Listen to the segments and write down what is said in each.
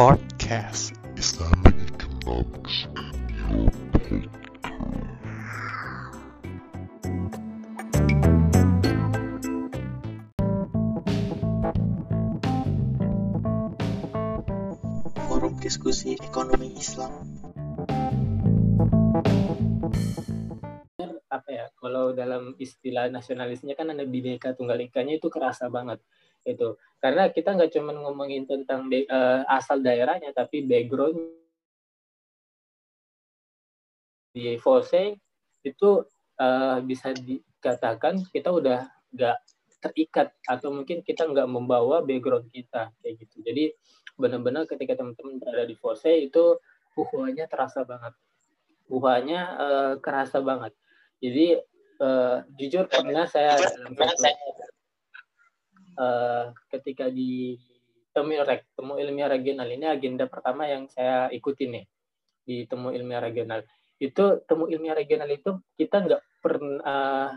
Podcast. Islamic Economics in your Forum Diskusi Ekonomi Islam. apa ya kalau dalam istilah nasionalisnya kan ada bineka tunggal ikanya itu kerasa banget itu karena kita nggak cuma ngomongin tentang eh, asal daerahnya tapi background di Fose itu eh, bisa dikatakan kita udah nggak terikat atau mungkin kita nggak membawa background kita kayak gitu. Jadi benar-benar ketika teman-teman berada di Fose itu uhuanya terasa banget. Uhuanya eh, kerasa banget. Jadi eh, jujur pernah saya dalam satu eh, ketika di temu rek temu ilmiah regional ini agenda pertama yang saya ikuti nih di temu ilmiah regional itu temu ilmiah regional itu kita nggak pernah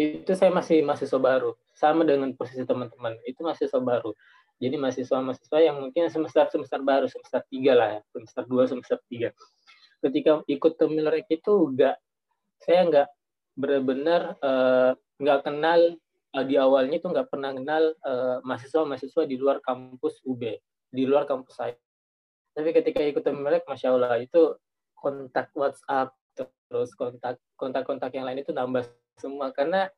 itu saya masih mahasiswa baru sama dengan posisi teman-teman. Itu mahasiswa baru. Jadi mahasiswa-mahasiswa yang mungkin semester semester baru semester tiga lah ya semester dua semester tiga. Ketika ikut temu rek itu nggak saya nggak benar-benar nggak kenal eh, di awalnya itu nggak pernah kenal eh, mahasiswa-mahasiswa di luar kampus UB, di luar kampus saya. Tapi ketika ikut mereka, masya Allah itu kontak WhatsApp terus kontak kontak-kontak yang lain itu nambah semua karena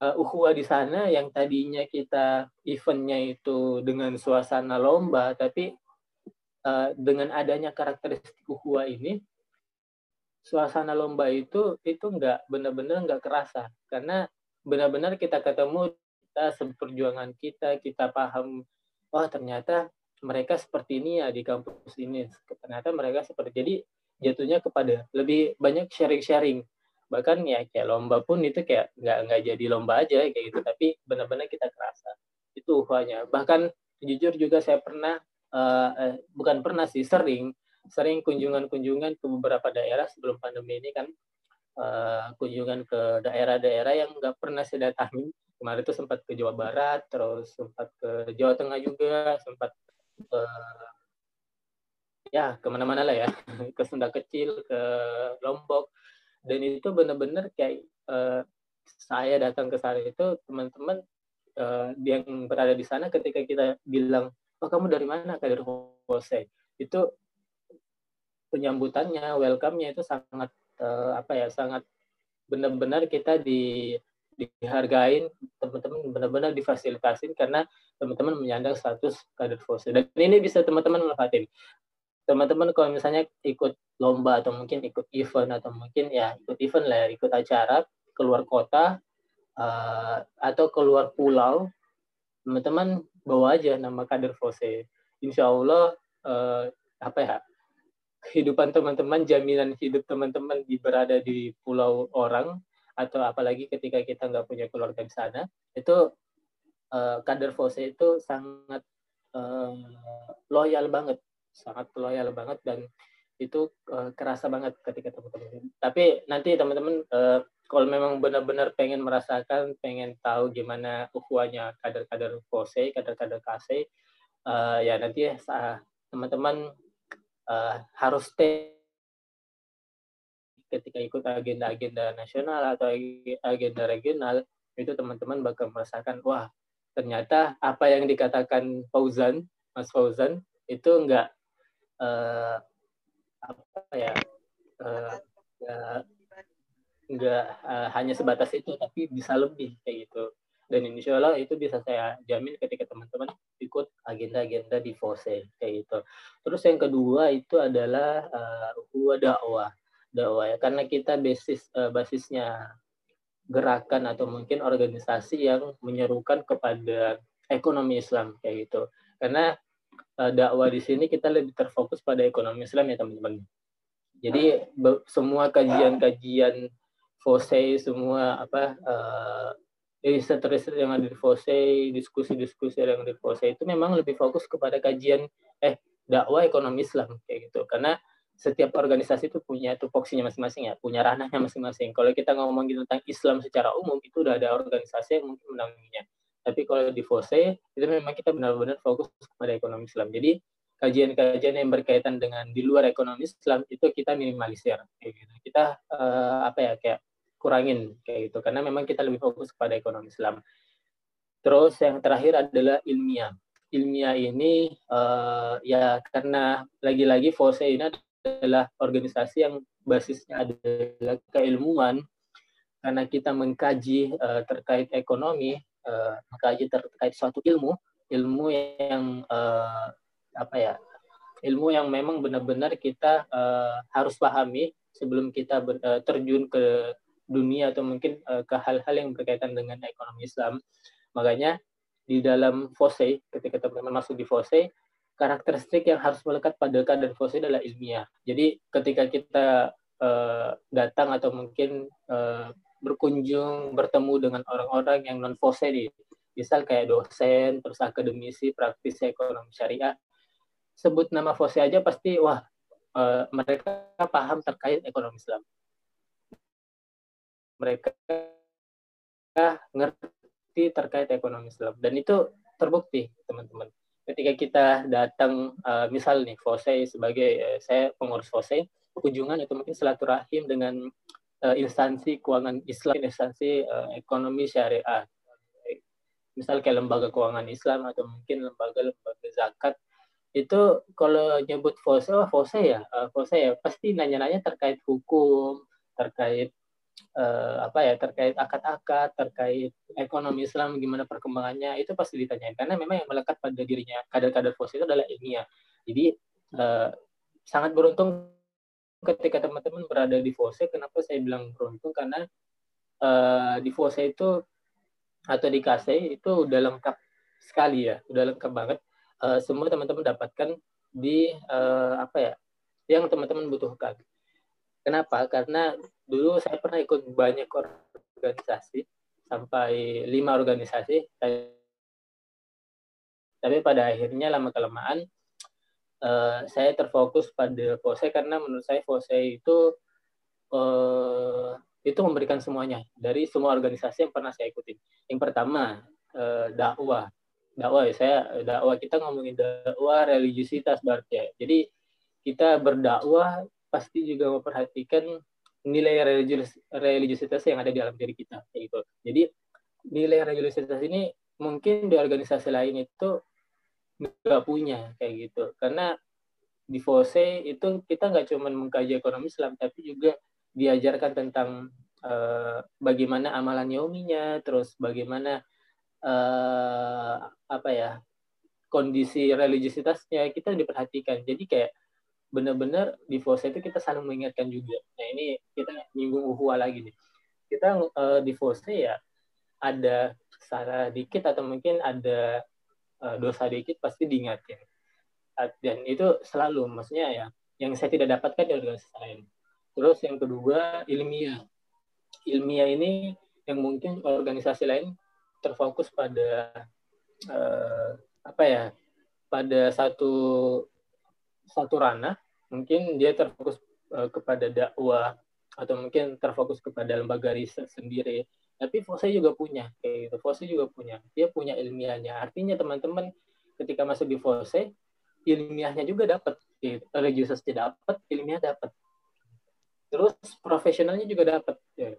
uh, ukhuwah di sana yang tadinya kita eventnya itu dengan suasana lomba, tapi uh, dengan adanya karakteristik ukhuwah ini suasana lomba itu itu nggak benar-benar nggak kerasa karena benar-benar kita ketemu kita seperjuangan kita kita paham oh ternyata mereka seperti ini ya di kampus ini ternyata mereka seperti jadi jatuhnya kepada lebih banyak sharing-sharing. Bahkan ya kayak lomba pun itu kayak nggak nggak jadi lomba aja kayak gitu tapi benar-benar kita kerasa. Itu uhanya. Bahkan jujur juga saya pernah uh, eh, bukan pernah sih sering sering kunjungan-kunjungan ke beberapa daerah sebelum pandemi ini kan uh, kunjungan ke daerah-daerah yang nggak pernah saya datangi. Kemarin itu sempat ke Jawa Barat terus sempat ke Jawa Tengah juga sempat ke ya ke mana-mana lah ya. Ke Sunda Kecil ke Lombok. Dan itu benar-benar kayak uh, saya datang ke sana itu teman-teman uh, yang berada di sana ketika kita bilang oh kamu dari mana? Dari Jose itu penyambutannya, welcome-nya itu sangat uh, apa ya, sangat benar-benar kita di dihargain, teman-teman benar-benar difasilitasin karena teman-teman menyandang status kader FOSE. Dan ini bisa teman-teman manfaatin. Teman-teman kalau misalnya ikut lomba atau mungkin ikut event atau mungkin ya ikut event lah, ya, ikut acara keluar kota uh, atau keluar pulau, teman-teman bawa aja nama kader FOSE. Insya Allah uh, apa ya kehidupan teman-teman, jaminan hidup teman-teman di berada di pulau orang atau apalagi ketika kita nggak punya keluarga di sana, itu uh, kader Fose itu sangat uh, loyal banget, sangat loyal banget dan itu uh, kerasa banget ketika teman-teman. Tapi nanti teman-teman uh, kalau memang benar-benar pengen merasakan, pengen tahu gimana ukhuwahnya kader-kader Fose, kader-kader Kase, uh, ya nanti ya teman-teman uh, harus stay ketika ikut agenda-agenda nasional atau agenda regional itu teman-teman bakal merasakan wah ternyata apa yang dikatakan Fauzan Mas Fauzan itu enggak uh, apa ya uh, enggak, enggak uh, hanya sebatas itu tapi bisa lebih kayak gitu dan insya Allah itu bisa saya jamin ketika teman-teman ikut agenda-agenda di FOSE kayak gitu. Terus yang kedua itu adalah uh, dakwah dakwah ya karena kita basis uh, basisnya gerakan atau mungkin organisasi yang menyerukan kepada ekonomi Islam kayak gitu. Karena uh, dakwah di sini kita lebih terfokus pada ekonomi Islam ya teman-teman. Jadi semua kajian-kajian FOSE semua apa uh, riset-riset yang ada di FOSE, diskusi-diskusi yang ada di FOSE itu memang lebih fokus kepada kajian eh dakwah ekonomi Islam kayak gitu. Karena setiap organisasi itu punya tupoksinya masing-masing ya, punya ranahnya masing-masing. Kalau kita ngomongin tentang Islam secara umum itu udah ada organisasi yang mungkin menanggunya. Tapi kalau di FOSE itu memang kita benar-benar fokus kepada ekonomi Islam. Jadi kajian-kajian yang berkaitan dengan di luar ekonomi Islam itu kita minimalisir kayak gitu. kita uh, apa ya kayak kurangin kayak gitu. Karena memang kita lebih fokus kepada ekonomi Islam. Terus yang terakhir adalah ilmiah. Ilmiah ini uh, ya karena lagi-lagi FOSE ini adalah organisasi yang basisnya adalah keilmuan. Karena kita mengkaji uh, terkait ekonomi uh, mengkaji terkait suatu ilmu ilmu yang uh, apa ya ilmu yang memang benar-benar kita uh, harus pahami sebelum kita terjun ke dunia atau mungkin uh, ke hal-hal yang berkaitan dengan ekonomi Islam. Makanya di dalam FOSE ketika teman-teman masuk di FOSE karakteristik yang harus melekat pada keadaan FOSE adalah ilmiah jadi ketika kita uh, datang atau mungkin uh, berkunjung bertemu dengan orang-orang yang non FOSE misal kayak dosen terus akademisi praktisi ekonomi syariah sebut nama FOSE aja pasti wah uh, mereka paham terkait ekonomi Islam mereka ngerti terkait ekonomi Islam dan itu terbukti teman-teman. Ketika kita datang uh, misal nih FOSE sebagai uh, saya pengurus FOSE kunjungan atau mungkin silaturahim dengan uh, instansi keuangan Islam, instansi uh, ekonomi syariah. Misal kayak lembaga keuangan Islam atau mungkin lembaga-lembaga zakat. Itu kalau nyebut FOSE, oh FOSE ya, uh, FOSE ya? Pasti nanya-nanya terkait hukum, terkait uh, apa ya, terkait akad-akad, terkait ekonomi Islam gimana perkembangannya itu pasti ditanyain karena memang yang melekat pada dirinya kader-kader FOSE itu adalah ilmiah. Jadi uh, sangat beruntung ketika teman-teman berada di FOSE, kenapa saya bilang beruntung? Karena uh, di FOSE itu atau di KSE itu udah lengkap sekali ya, udah lengkap banget. Uh, semua teman-teman dapatkan di uh, apa ya, yang teman-teman butuhkan. Kenapa? Karena dulu saya pernah ikut banyak organisasi, sampai lima organisasi, tapi pada akhirnya lama kelamaan uh, saya terfokus pada Fose karena menurut saya Fose itu uh, itu memberikan semuanya dari semua organisasi yang pernah saya ikuti. Yang pertama uh, dakwah, dakwah ya saya dakwah kita ngomongin dakwah religiusitas berarti ya. Jadi kita berdakwah pasti juga memperhatikan nilai religius, religiusitas yang ada di dalam diri kita gitu. Jadi nilai religiusitas ini mungkin di organisasi lain itu nggak punya kayak gitu karena di FOSE itu kita nggak cuma mengkaji ekonomi Islam tapi juga diajarkan tentang uh, bagaimana amalan yominya terus bagaimana uh, apa ya kondisi religiositasnya kita diperhatikan jadi kayak benar-benar di FOSE itu kita saling mengingatkan juga. Nah ini kita nyinggung uhuwa lagi nih. Kita uh, di FOSE ya ada salah dikit atau mungkin ada uh, dosa dikit pasti diingatkan dan itu selalu maksudnya ya yang saya tidak dapatkan di organisasi lain terus yang kedua ilmiah. Ilmiah ini yang mungkin organisasi lain terfokus pada uh, apa ya pada satu satu ranah mungkin dia terfokus uh, kepada dakwah atau mungkin terfokus kepada lembaga riset sendiri. Tapi FOSE juga punya kayak gitu. FOSE juga punya. Dia punya ilmiahnya. Artinya teman-teman ketika masuk di FOSE ilmiahnya juga dapat gitu. dapat ilmiah dapat terus profesionalnya juga dapat ya.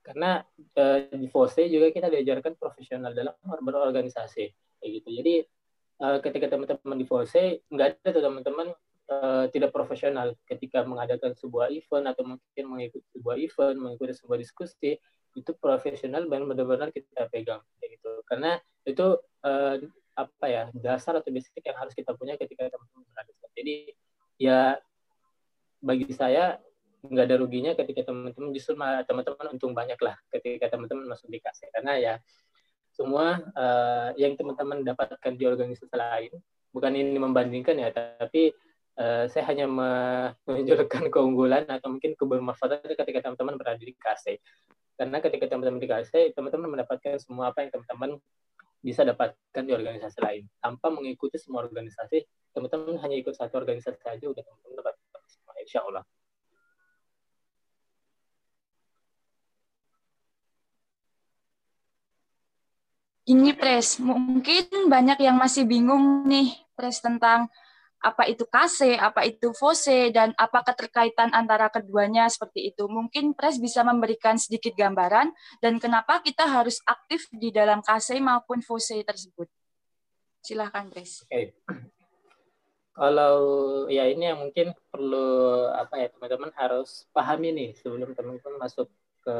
karena eh, di FOSE juga kita diajarkan profesional dalam berorganisasi kayak gitu. Jadi eh, ketika teman-teman di FOSE nggak ada tuh teman-teman uh, tidak profesional. Ketika mengadakan sebuah event atau mungkin mengikuti sebuah event, mengikuti sebuah diskusi itu profesional benar-benar kita pegang gitu. Karena itu uh, apa ya dasar atau basic yang harus kita punya ketika teman-teman berada jadi ya bagi saya nggak ada ruginya ketika teman-teman justru teman-teman untung banyak lah ketika teman-teman masuk di kasih karena ya semua uh, yang teman-teman dapatkan di organisasi lain bukan ini membandingkan ya tapi uh, saya hanya menunjukkan keunggulan atau mungkin kebermanfaatan ketika teman-teman berada di KC karena ketika teman-teman dikasih teman-teman mendapatkan semua apa yang teman-teman bisa dapatkan di organisasi lain. Tanpa mengikuti semua organisasi teman-teman hanya ikut satu organisasi saja udah teman-teman dapat semua insya Allah Ini Pres, mungkin banyak yang masih bingung nih Pres tentang apa itu KC, apa itu FOSE, dan apa keterkaitan antara keduanya seperti itu. Mungkin Pres bisa memberikan sedikit gambaran dan kenapa kita harus aktif di dalam KC maupun FOSE tersebut. Silahkan, Pres. Oke. Kalau ya ini yang mungkin perlu apa ya teman-teman harus pahami nih sebelum teman-teman masuk ke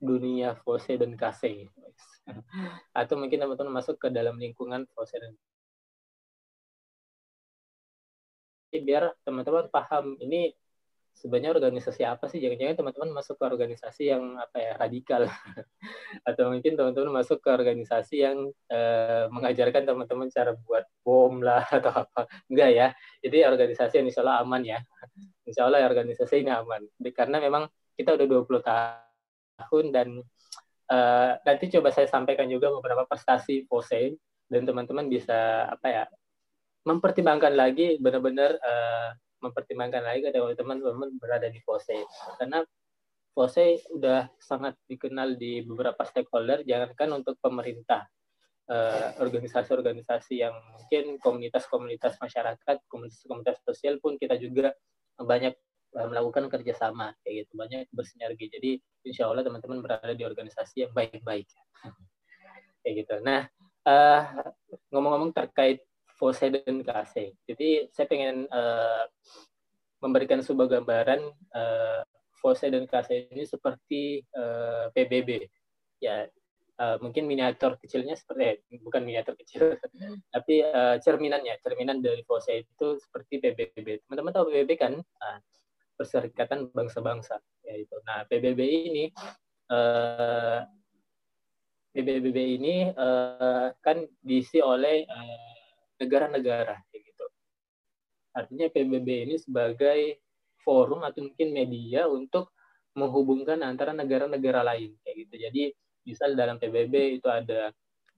dunia FOSE dan KC. Atau mungkin teman-teman masuk ke dalam lingkungan dan biar teman-teman paham ini sebenarnya organisasi apa sih? Jangan-jangan teman-teman masuk ke organisasi yang apa ya radikal. Atau mungkin teman-teman masuk ke organisasi yang eh, mengajarkan teman-teman cara buat bom lah atau apa. Enggak ya. Jadi organisasi yang insya Allah aman ya. Insya Allah organisasi ini aman. Karena memang kita udah 20 tahun dan eh, nanti coba saya sampaikan juga beberapa prestasi POSE dan teman-teman bisa apa ya mempertimbangkan lagi benar-benar uh, mempertimbangkan lagi kalau teman-teman berada di FOSE karena FOSE udah sangat dikenal di beberapa stakeholder jangankan untuk pemerintah. Uh, organisasi-organisasi yang mungkin komunitas-komunitas masyarakat komunitas-komunitas sosial pun kita juga banyak melakukan kerjasama kayak gitu banyak bersinergi jadi insya Allah teman-teman berada di organisasi yang baik-baik kayak gitu nah ngomong-ngomong uh, terkait Fose dan KC. Jadi saya pengen uh, memberikan sebuah gambaran uh, dan KC ini seperti uh, eh, PBB. Ya, uh, mungkin miniatur kecilnya seperti eh, bukan miniatur kecil, tapi uh, cerminannya, cerminan dari Fose itu seperti PBB. Teman-teman tahu PBB kan? Uh, Perserikatan Bangsa-Bangsa, yaitu. Nah, PBB ini uh, PBB ini uh, kan diisi oleh uh, negara-negara gitu. Artinya PBB ini sebagai forum atau mungkin media untuk menghubungkan antara negara-negara lain kayak gitu. Jadi misal dalam PBB itu ada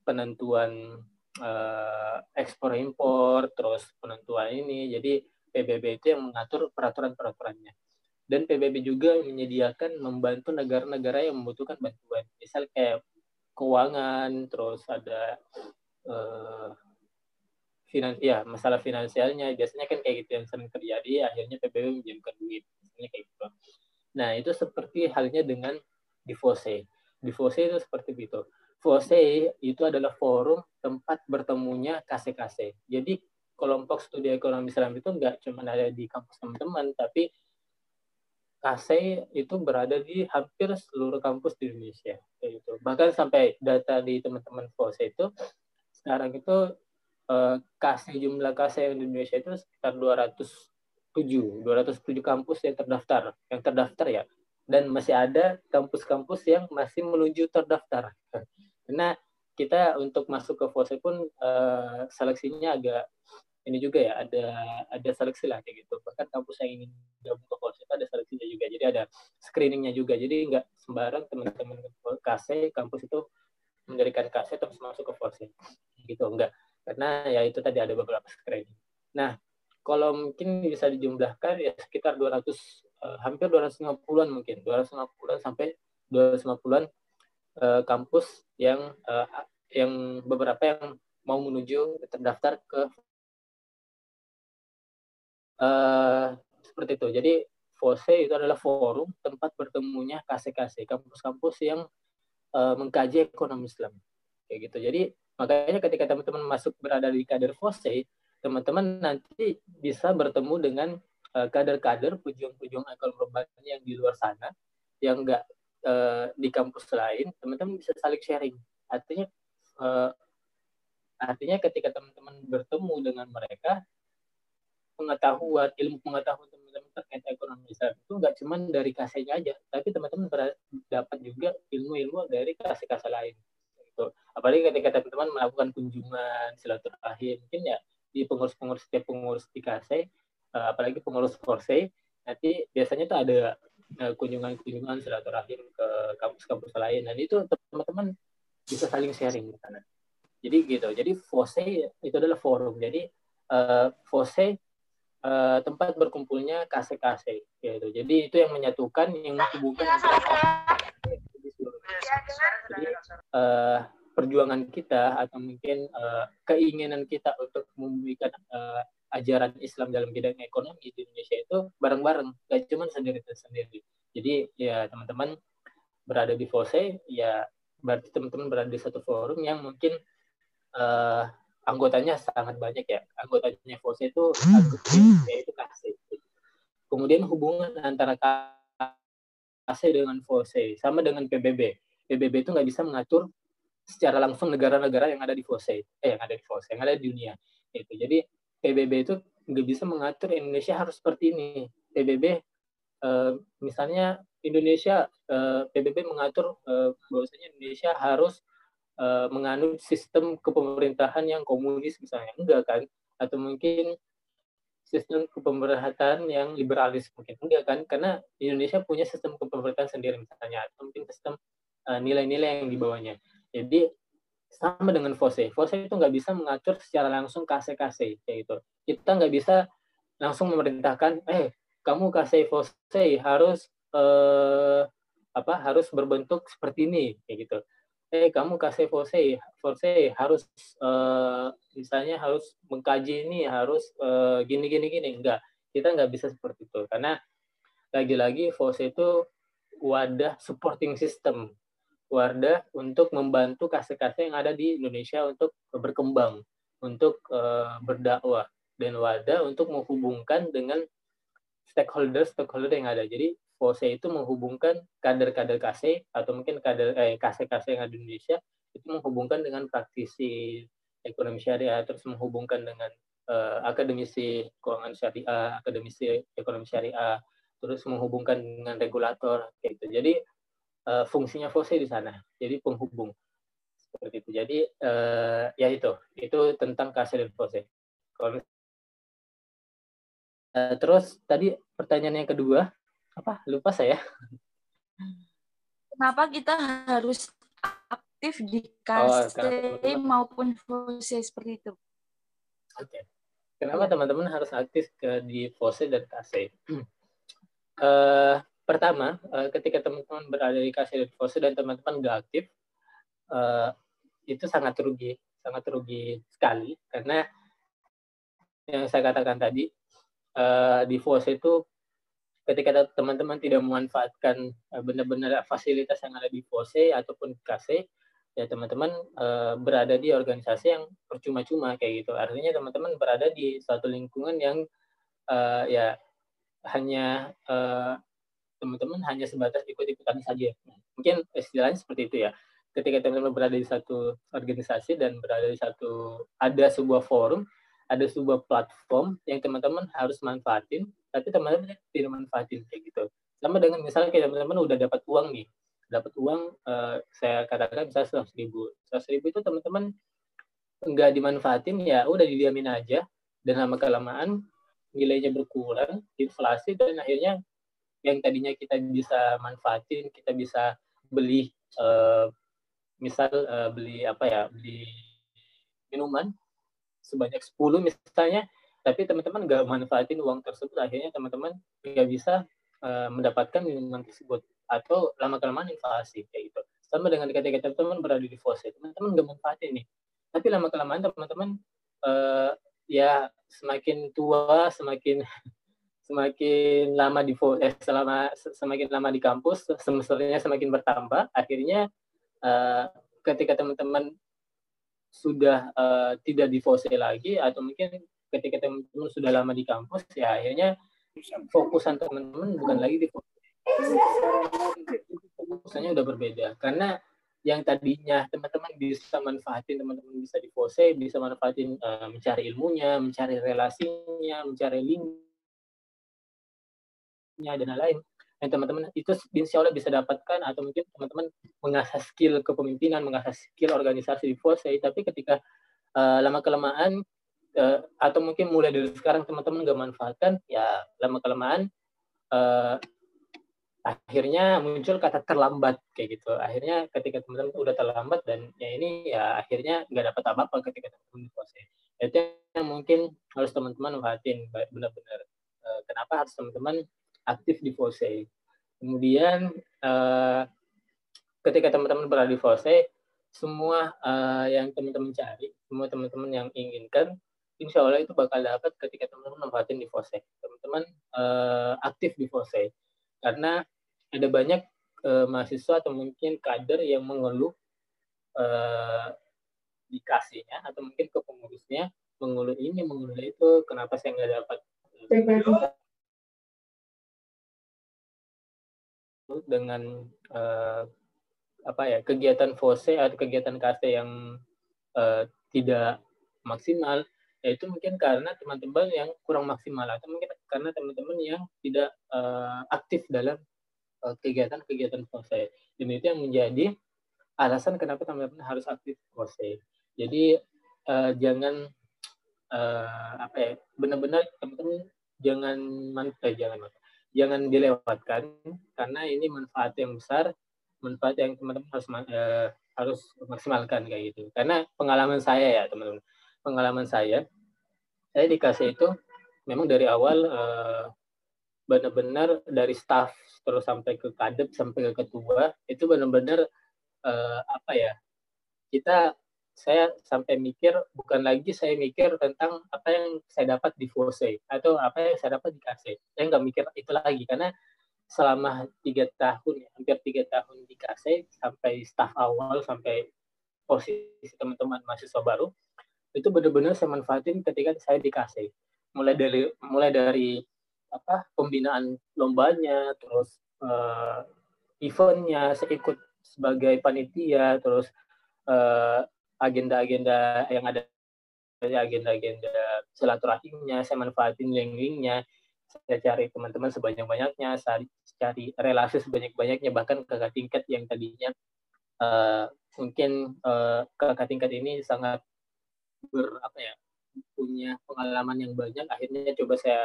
penentuan uh, ekspor impor, terus penentuan ini. Jadi PBB itu yang mengatur peraturan-peraturannya. Dan PBB juga menyediakan membantu negara-negara yang membutuhkan bantuan. Misal kayak keuangan, terus ada uh, finan ya masalah finansialnya. Biasanya kan kayak gitu yang sering terjadi akhirnya PBB menjadikan duit. Misalnya kayak gitu. Nah itu seperti halnya dengan di FOSE itu seperti itu FOSE itu adalah forum tempat bertemunya kase-kase. Jadi kelompok studi ekonomi Islam itu enggak cuma ada di kampus teman-teman tapi KASE itu berada di hampir seluruh kampus di Indonesia. Gitu. Bahkan sampai data di teman-teman FOSE itu sekarang itu uh, jumlah KASE di Indonesia itu sekitar 207 207 kampus yang terdaftar yang terdaftar ya dan masih ada kampus-kampus yang masih menuju terdaftar karena kita untuk masuk ke FOSE pun uh, seleksinya agak ini juga ya ada ada seleksi lah kayak gitu. Bahkan kampus yang ingin gabung ke itu ada seleksinya juga. Jadi ada screeningnya juga. Jadi nggak sembarang teman-teman KASE kampus itu mendirikan KASE terus masuk ke FOSE gitu enggak karena ya itu tadi ada beberapa screening. Nah, kalau mungkin bisa dijumlahkan ya sekitar 200 eh, hampir 250-an mungkin, 250-an sampai 250-an eh, kampus yang eh, yang beberapa yang mau menuju terdaftar ke eh, seperti itu. Jadi FOSE itu adalah forum tempat bertemunya KC-KC, kampus-kampus yang uh, mengkaji ekonomi Islam. Kayak gitu. Jadi Makanya ketika teman-teman masuk berada di kader FOSE, teman-teman nanti bisa bertemu dengan uh, kader-kader pejuang-pejuang ekonomi yang di luar sana, yang enggak uh, di kampus lain, teman-teman bisa saling sharing. Artinya uh, artinya ketika teman-teman bertemu dengan mereka, pengetahuan, ilmu pengetahuan teman-teman terkait ekonomi Islam itu nggak cuma dari kasenya aja, tapi teman-teman dapat juga ilmu-ilmu dari kasih-kasih lain gitu. Apalagi ketika teman-teman melakukan kunjungan silaturahim, mungkin ya di pengurus-pengurus setiap pengurus di KASE, uh, apalagi pengurus Forse, nanti biasanya tuh ada kunjungan-kunjungan silaturahim ke kampus-kampus lain, dan itu teman-teman bisa saling sharing di sana. Jadi gitu. Jadi Forse itu adalah forum. Jadi uh, Forse uh, tempat berkumpulnya kase-kase gitu. Jadi itu yang menyatukan, yang menghubungkan antara jadi uh, perjuangan kita atau mungkin uh, keinginan kita untuk memberikan uh, ajaran Islam dalam bidang ekonomi di Indonesia itu bareng-bareng, gak cuma sendiri-sendiri. Jadi ya teman-teman berada di FOSE, ya berarti teman-teman berada di satu forum yang mungkin uh, anggotanya sangat banyak ya. Anggotanya FOSE itu yaitu KASE. Kemudian hubungan antara KASE dengan FOSE sama dengan PBB. PBB itu nggak bisa mengatur secara langsung negara-negara yang ada di FOSE, eh yang ada di FOSE, yang ada di dunia. Itu. Jadi PBB itu nggak bisa mengatur Indonesia harus seperti ini. PBB eh, misalnya Indonesia eh, PBB mengatur eh, bahwasanya Indonesia harus eh, menganut sistem kepemerintahan yang komunis misalnya. Enggak kan? Atau mungkin sistem kepemerintahan yang liberalis mungkin. Enggak kan? Karena Indonesia punya sistem kepemerintahan sendiri misalnya. Atau mungkin sistem uh, nilai-nilai yang dibawanya jadi sama dengan FOSE. FOSE itu nggak bisa mengatur secara langsung kase-kase kayak gitu. Kita nggak bisa langsung memerintahkan, eh kamu kase FOSE harus eh, apa harus berbentuk seperti ini kayak gitu. Eh kamu kase FOSE, FOSE harus eh, misalnya harus mengkaji ini harus eh, gini gini gini enggak. Kita nggak bisa seperti itu karena lagi-lagi FOSE itu wadah supporting system Wardah untuk membantu kase-kase yang ada di Indonesia untuk berkembang, untuk uh, berdakwah dan wadah untuk menghubungkan dengan stakeholder-stakeholder yang ada. Jadi FOSE itu menghubungkan kader-kader kase atau mungkin kader eh, kase-kase yang ada di Indonesia itu menghubungkan dengan praktisi ekonomi syariah terus menghubungkan dengan uh, akademisi keuangan syariah, akademisi ekonomi syariah, terus menghubungkan dengan regulator kayak gitu. Jadi uh, fungsinya fose di sana, jadi penghubung seperti itu. Jadi uh, ya itu, itu tentang kasir dan fose. Kalau uh, terus tadi pertanyaan yang kedua apa? Lupa saya. Kenapa kita harus aktif di kasir oh, maupun fose seperti itu? Oke. Okay. Kenapa teman-teman harus aktif ke di fose dan kase? uh, pertama uh, ketika teman-teman berada di kasir fase dan teman-teman nggak aktif uh, itu sangat rugi sangat rugi sekali. Karena yang saya katakan tadi uh, di FOSE itu ketika teman-teman tidak memanfaatkan benar-benar fasilitas yang ada di FOSE ataupun KC ya teman-teman berada di organisasi yang percuma-cuma kayak gitu. Artinya teman-teman berada di suatu lingkungan yang ya hanya teman-teman hanya sebatas ikut-ikutan saja. Mungkin istilahnya seperti itu ya. Ketika teman-teman berada di satu organisasi dan berada di satu ada sebuah forum, ada sebuah platform yang teman-teman harus manfaatin, tapi teman-teman tidak manfaatin kayak gitu. Sama dengan misalnya kayak teman-teman udah dapat uang nih, dapat uang uh, saya katakan bisa seratus ribu, seratus ribu itu teman-teman nggak dimanfaatin ya udah didiamin aja dan lama kelamaan nilainya berkurang, inflasi dan akhirnya yang tadinya kita bisa manfaatin, kita bisa beli uh, misal uh, beli apa ya, beli minuman sebanyak 10 misalnya, tapi teman-teman nggak manfaatin uang tersebut, akhirnya teman-teman nggak bisa uh, mendapatkan minuman tersebut atau lama kelamaan inflasi kayak gitu. Sama dengan ketika teman-teman berada di faucet, teman-teman nggak manfaatin nih, tapi lama kelamaan teman-teman uh, ya semakin tua, semakin semakin lama di eh, selama semakin lama di kampus semesternya semakin bertambah akhirnya uh, ketika teman-teman sudah uh, tidak di lagi atau mungkin ketika teman-teman sudah lama di kampus ya akhirnya fokusan teman-teman bukan lagi di fose fokusnya udah berbeda. Karena yang tadinya teman-teman bisa manfaatin teman-teman bisa di bisa manfaatin uh, mencari ilmunya mencari relasinya mencari link dan lain-lain yang teman-teman itu insya Allah bisa dapatkan atau mungkin teman-teman mengasah skill kepemimpinan, mengasah skill organisasi di FOSE, tapi ketika uh, lama kelamaan uh, atau mungkin mulai dari sekarang teman-teman nggak manfaatkan, ya lama kelamaan uh, akhirnya muncul kata terlambat kayak gitu. Akhirnya ketika teman-teman udah terlambat dan ya ini ya akhirnya nggak dapat apa-apa ketika teman-teman di FOSE. Itu yang mungkin harus teman-teman manfaatin benar-benar. kenapa harus teman-teman aktif di FOSE. Kemudian uh, ketika teman-teman berada di FOSE, semua uh, yang teman-teman cari, semua teman-teman yang inginkan, insya Allah itu bakal dapat ketika teman-teman manfaatin di Fose. Teman-teman uh, aktif di Fose. Karena ada banyak uh, mahasiswa atau mungkin kader yang mengeluh uh, dikasihnya atau mungkin ke pengurusnya mengeluh ini mengeluh itu kenapa saya nggak dapat dengan uh, apa ya kegiatan FOSE atau kegiatan KC yang uh, tidak maksimal yaitu mungkin karena teman-teman yang kurang maksimal atau mungkin karena teman-teman yang tidak uh, aktif dalam kegiatan-kegiatan uh, FOSE dan itu yang menjadi alasan kenapa teman-teman harus aktif FOSE jadi uh, jangan uh, apa ya benar-benar teman-teman jangan manfaat jangan jangan dilewatkan karena ini manfaat yang besar manfaat yang teman-teman harus uh, harus maksimalkan kayak gitu. Karena pengalaman saya ya teman-teman. Pengalaman saya saya dikasih itu memang dari awal uh, benar-benar dari staff terus sampai ke kadep sampai ke ketua itu benar-benar uh, apa ya kita saya sampai mikir bukan lagi saya mikir tentang apa yang saya dapat di FOSE atau apa yang saya dapat di KC. Saya nggak mikir itu lagi karena selama tiga tahun, ya, hampir tiga tahun di KC sampai staff awal sampai posisi teman-teman mahasiswa baru itu benar-benar saya manfaatin ketika saya di KC. Mulai dari mulai dari apa pembinaan lombanya, terus uh, eventnya saya ikut sebagai panitia, terus uh, agenda-agenda yang ada agenda-agenda silaturahimnya, saya manfaatin link-linknya, saya cari teman-teman sebanyak-banyaknya, saya cari relasi sebanyak-banyaknya, bahkan kakak tingkat yang tadinya uh, mungkin uh, kakak tingkat ini sangat ber apa ya punya pengalaman yang banyak, akhirnya coba saya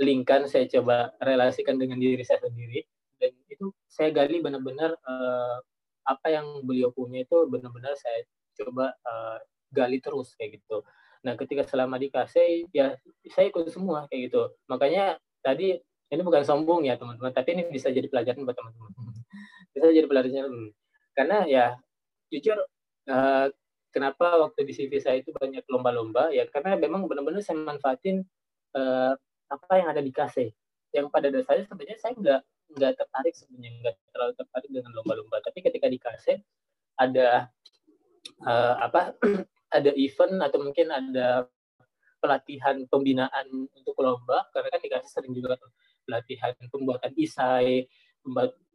linkkan, saya coba relasikan dengan diri saya sendiri, dan itu saya gali benar-benar uh, apa yang beliau punya itu benar-benar saya coba uh, gali terus kayak gitu. Nah, ketika selama di ya saya ikut semua kayak gitu. Makanya tadi ini bukan sombong ya teman-teman, tapi ini bisa jadi pelajaran buat teman-teman. bisa jadi pelajaran karena ya jujur uh, kenapa waktu di CV saya itu banyak lomba-lomba ya karena memang benar-benar saya manfaatin uh, apa yang ada di KC. Yang pada dasarnya sebenarnya saya nggak nggak tertarik sebenarnya nggak terlalu tertarik dengan lomba-lomba, tapi ketika di ada uh, apa ada event atau mungkin ada pelatihan pembinaan untuk lomba karena kan dikasih sering juga pelatihan pembuatan isai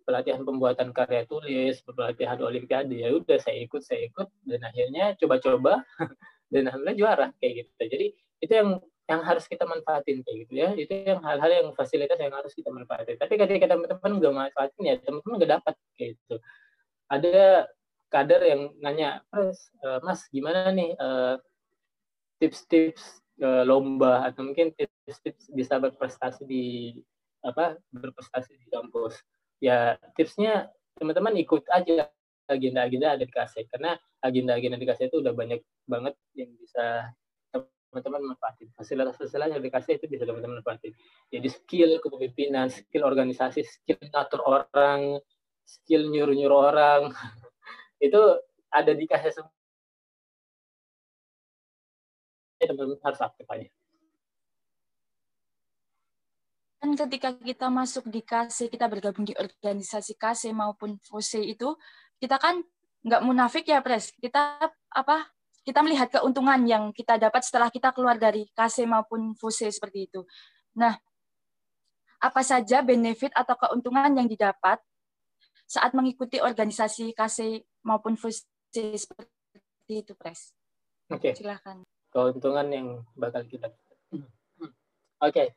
pelatihan pembuatan karya tulis pelatihan olimpiade ya udah saya ikut saya ikut dan akhirnya coba-coba dan alhamdulillah juara kayak gitu. Jadi itu yang yang harus kita manfaatin kayak gitu ya. Itu yang hal-hal yang fasilitas yang harus kita manfaatin. Tapi ketika teman-teman nggak manfaatin ya teman-teman nggak dapat kayak gitu. Ada kader yang nanya, Mas, uh, Mas gimana nih uh, tips-tips uh, lomba atau mungkin tips-tips bisa berprestasi di apa berprestasi di kampus. Ya tipsnya teman-teman ikut aja agenda-agenda ada dikasih karena agenda-agenda dikasih itu udah banyak banget yang bisa teman-teman manfaatin. Fasilitas-fasilitas yang dikasih itu bisa teman-teman manfaatin. Jadi skill kepemimpinan, skill organisasi, skill ngatur orang, skill nyuruh-nyuruh orang, itu ada di kasih semua teman-teman harus aktif aja kan ketika kita masuk di KC, kita bergabung di organisasi KC maupun FOSE itu, kita kan nggak munafik ya, Pres. Kita apa? Kita melihat keuntungan yang kita dapat setelah kita keluar dari KC maupun FOSE seperti itu. Nah, apa saja benefit atau keuntungan yang didapat saat mengikuti organisasi KC maupun fusi seperti itu, Pres. Oke. Okay. Silakan. Keuntungan yang bakal kita. Oke. Okay.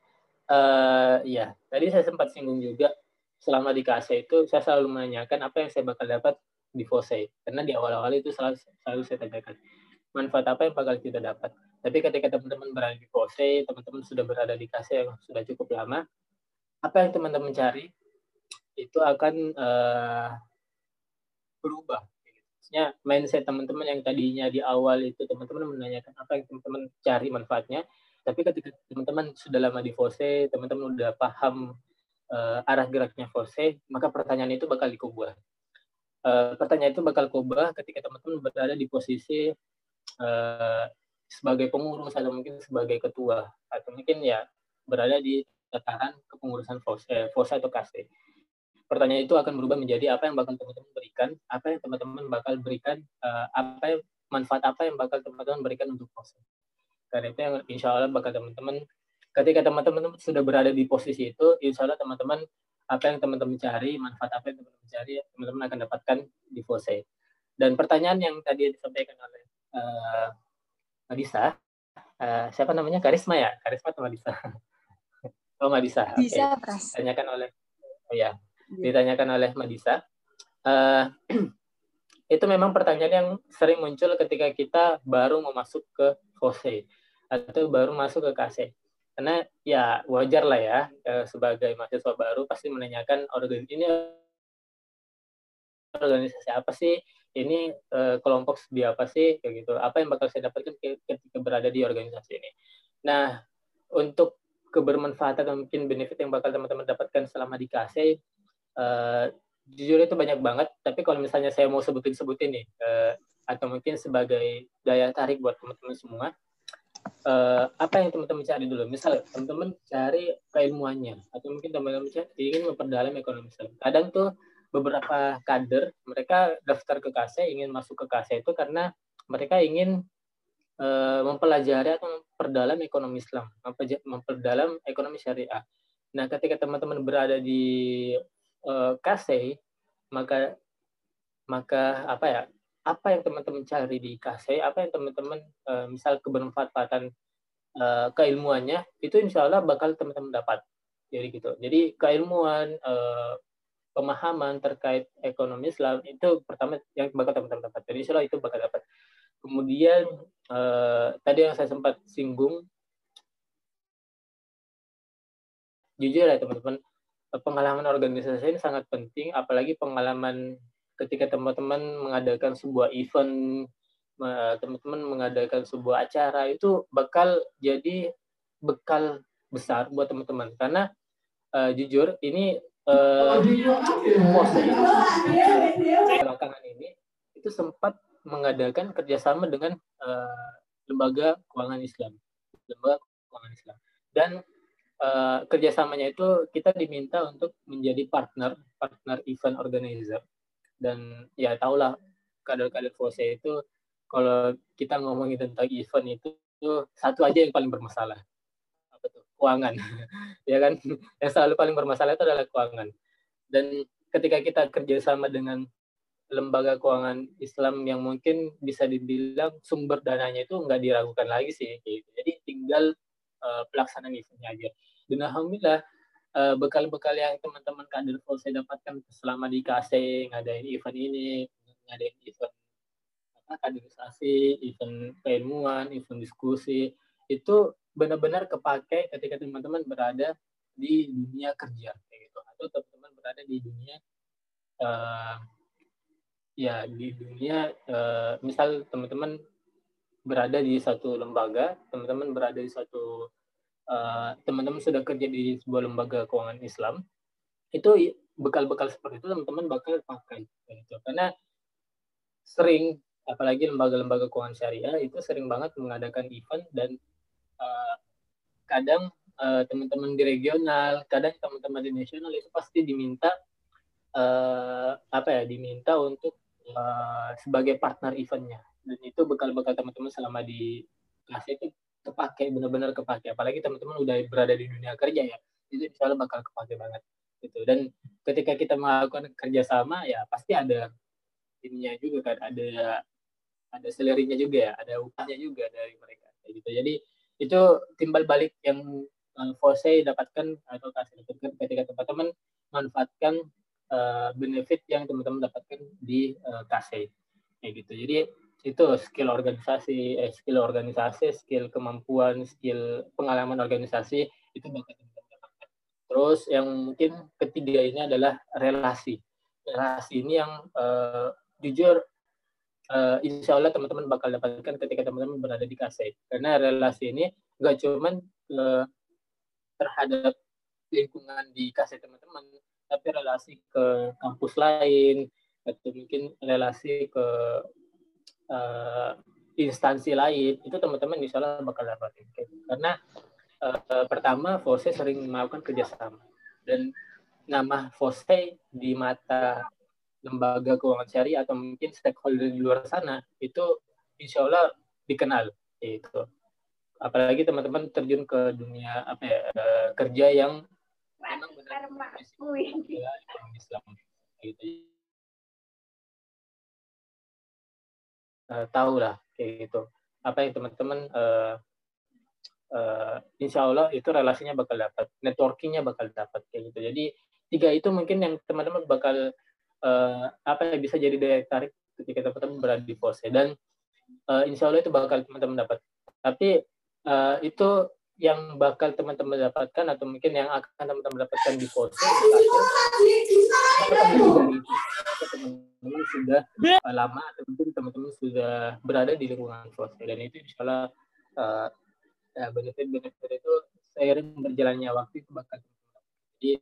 Uh, eh, ya, tadi saya sempat singgung juga selama di KC itu saya selalu menanyakan apa yang saya bakal dapat di FOSE. Karena di awal-awal itu selalu, selalu saya tanyakan manfaat apa yang bakal kita dapat. Tapi ketika teman-teman berada di FOSE, teman-teman sudah berada di KC yang sudah cukup lama, apa yang teman-teman cari itu akan uh, berubah. Maksudnya mindset teman-teman yang tadinya di awal itu teman-teman menanyakan apa yang teman-teman cari manfaatnya, tapi ketika teman-teman sudah lama di Fose, teman-teman sudah paham uh, arah geraknya Fose, maka pertanyaan itu bakal dikubah. Uh, pertanyaan itu bakal kubah ketika teman-teman berada di posisi uh, sebagai pengurus atau mungkin sebagai ketua atau mungkin ya berada di tataran kepengurusan FOSE, FOSE atau KASE. Pertanyaan itu akan berubah menjadi apa yang bakal teman-teman berikan, apa yang teman-teman bakal berikan, uh, apa yang, manfaat apa yang bakal teman-teman berikan untuk FOSE. Karena itu yang insya Allah bakal teman-teman, ketika teman-teman sudah berada di posisi itu, insya Allah teman-teman, apa yang teman-teman cari, manfaat apa yang teman-teman cari, teman-teman akan dapatkan di FOSE. Dan pertanyaan yang tadi disampaikan oleh uh, Madisa, uh, siapa namanya? Karisma ya? Karisma atau Madisa? Oh, Madisa. Bisa, okay. Pras. Ditanyakan oleh oh ya, ditanyakan oleh Madisa. Uh, itu memang pertanyaan yang sering muncul ketika kita baru mau masuk ke FOSE atau baru masuk ke KASE. Karena ya wajar lah ya sebagai mahasiswa baru pasti menanyakan organ ini organisasi apa sih? Ini uh, kelompok studi apa sih? Kayak gitu. Apa yang bakal saya dapatkan ketika berada di organisasi ini? Nah untuk kebermanfaatan mungkin benefit yang bakal teman-teman dapatkan selama di KC uh, jujur itu banyak banget tapi kalau misalnya saya mau sebutin-sebutin nih uh, atau mungkin sebagai daya tarik buat teman-teman semua uh, apa yang teman-teman cari dulu misal teman-teman cari keilmuannya atau mungkin teman-teman ingin memperdalam ekonomi Islam kadang tuh beberapa kader mereka daftar ke KC ingin masuk ke KC itu karena mereka ingin mempelajari atau memperdalam ekonomi Islam, memperdalam ekonomi syariah. Nah, ketika teman-teman berada di uh, KC, maka maka apa ya? Apa yang teman-teman cari di KC, apa yang teman-teman uh, misal kebermanfaatan uh, keilmuannya itu insya Allah bakal teman-teman dapat. Jadi gitu. Jadi keilmuan uh, pemahaman terkait ekonomi Islam itu pertama yang bakal teman-teman dapat. Jadi insya itu bakal dapat. Kemudian eh, tadi yang saya sempat singgung, jujur ya teman-teman, pengalaman organisasi ini sangat penting, apalagi pengalaman ketika teman-teman mengadakan sebuah event, teman-teman mengadakan sebuah acara itu bakal jadi bekal besar buat teman-teman. Karena uh, jujur ini uh, belakangan ini itu sempat mengadakan kerjasama dengan uh, lembaga keuangan Islam, lembaga keuangan Islam, dan uh, kerjasamanya itu kita diminta untuk menjadi partner, partner event organizer, dan ya tahulah kader-kader FOSE itu kalau kita ngomongin tentang event itu, satu aja yang paling bermasalah. Apa tuh? Keuangan. Ya kan? Yang selalu paling bermasalah itu adalah keuangan. Dan ketika kita kerjasama dengan lembaga keuangan Islam yang mungkin bisa dibilang sumber dananya itu nggak diragukan lagi sih gitu. Jadi tinggal uh, pelaksanaan eventnya aja. Dan alhamdulillah uh, bekal-bekal yang teman-teman kader saya dapatkan selama di KC ngadain event ini, ngadain event apa kaderisasi, event keilmuan, event diskusi itu benar-benar kepake ketika teman-teman berada di dunia kerja kayak gitu. Atau teman-teman berada di dunia uh, ya di dunia uh, misal teman-teman berada di satu lembaga teman-teman berada di satu uh, teman-teman sudah kerja di sebuah lembaga keuangan Islam itu bekal-bekal seperti itu teman-teman bakal pakai gitu. karena sering apalagi lembaga-lembaga keuangan syariah itu sering banget mengadakan event dan uh, kadang uh, teman-teman di regional kadang teman-teman di nasional itu pasti diminta uh, apa ya diminta untuk uh, sebagai partner eventnya dan itu bekal-bekal teman-teman selama di kelas itu kepake benar-benar kepake. Apalagi teman-teman udah berada di dunia kerja ya itu insya bakal kepake banget gitu. Dan ketika kita melakukan kerjasama ya pasti ada ininya juga kan ada ada selerinya juga ya ada upahnya juga dari mereka gitu. Jadi itu timbal balik yang uh, dapatkan atau kasih ketika teman-teman manfaatkan uh, benefit yang teman-teman dapatkan di uh, KC kayak gitu. Jadi itu skill organisasi eh, skill organisasi skill kemampuan skill pengalaman organisasi itu bakal terus yang mungkin ketiga ini adalah relasi. Relasi ini yang uh, jujur uh, insya Allah teman-teman bakal dapatkan ketika teman-teman berada di KC karena relasi ini nggak cuman uh, terhadap lingkungan di KC teman-teman tapi relasi ke kampus lain atau mungkin relasi ke uh, instansi lain itu teman-teman insya Allah bakal dapatin karena uh, pertama Forse sering melakukan kerjasama. Dan nama Forse di mata lembaga keuangan syariah atau mungkin stakeholder di luar sana itu insya Allah dikenal itu apalagi teman-teman terjun ke dunia apa ya uh, kerja yang memang benar Islam gitu uh, tahu lah kayak gitu. Apa yang teman-teman uh, uh, insya Allah itu relasinya bakal dapat networkingnya bakal dapat kayak gitu. Jadi tiga itu mungkin yang teman-teman bakal uh, apa yang bisa jadi daya tarik ketika teman-teman berada di pose. Dan uh, insya Allah itu bakal teman-teman dapat. Tapi uh, itu yang bakal teman-teman dapatkan atau mungkin yang akan teman-teman dapatkan di pose teman-teman sudah uh, lama atau mungkin teman-teman sudah berada di lingkungan pose dan itu insya Allah uh, ya, benefit-benefit itu seiring berjalannya waktu itu bakal jadi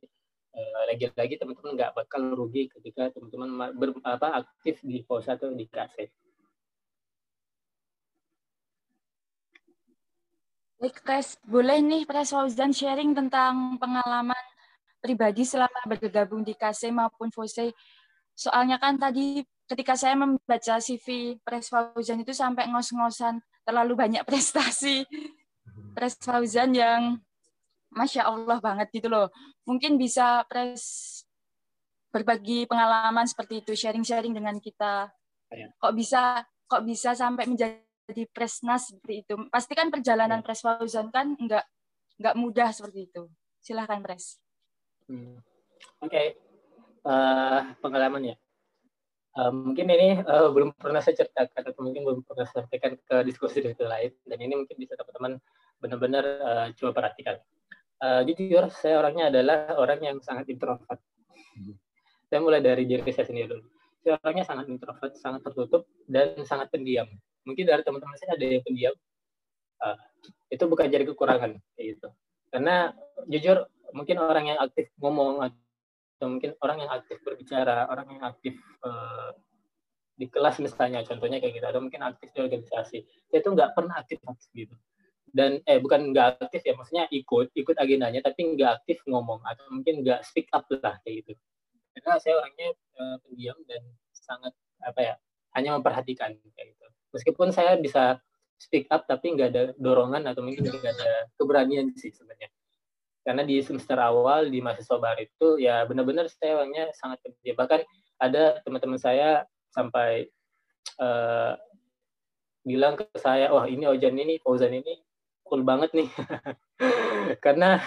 Eh, lagi-lagi teman-teman nggak bakal rugi ketika teman-teman ber, apa, aktif di pos atau di KC. Baik, Pres. Boleh nih Pres Fauzan sharing tentang pengalaman pribadi selama bergabung di KC maupun FOSE. Soalnya kan tadi ketika saya membaca CV Pres Fauzan itu sampai ngos-ngosan terlalu banyak prestasi Pres Fauzan yang masya Allah banget gitu loh. Mungkin bisa pres berbagi pengalaman seperti itu, sharing-sharing dengan kita. Ya. Kok bisa kok bisa sampai menjadi presnas seperti itu? Pasti kan perjalanan ya. Pres Fauzan kan nggak nggak mudah seperti itu. Silahkan Pres. Hmm. Oke, okay. uh, eh, pengalaman ya. Uh, mungkin ini uh, belum pernah saya ceritakan atau mungkin belum pernah saya sampaikan ke diskusi diskusi lain dan ini mungkin bisa teman-teman benar-benar uh, coba perhatikan uh, jujur saya orangnya adalah orang yang sangat introvert. Hmm. Saya mulai dari diri saya sendiri dulu. Saya orangnya sangat introvert, sangat tertutup dan sangat pendiam. Mungkin dari teman-teman saya ada yang pendiam. Uh, itu bukan jadi kekurangan gitu. Karena jujur mungkin orang yang aktif ngomong atau mungkin orang yang aktif berbicara, orang yang aktif uh, di kelas misalnya, contohnya kayak gitu, atau mungkin aktif di organisasi, itu nggak pernah aktif aktif gitu dan eh bukan nggak aktif ya maksudnya ikut ikut agendanya tapi nggak aktif ngomong atau mungkin nggak speak up lah kayak gitu karena saya orangnya uh, pendiam dan sangat apa ya hanya memperhatikan kayak gitu meskipun saya bisa speak up tapi nggak ada dorongan atau mungkin nggak ada keberanian sih sebenarnya. Karena di semester awal di mahasiswa baru itu ya benar-benar saya orangnya sangat pendiam bahkan ada teman-teman saya sampai uh, bilang ke saya, wah ini Ojan ini, Fauzan ini cool banget nih. Karena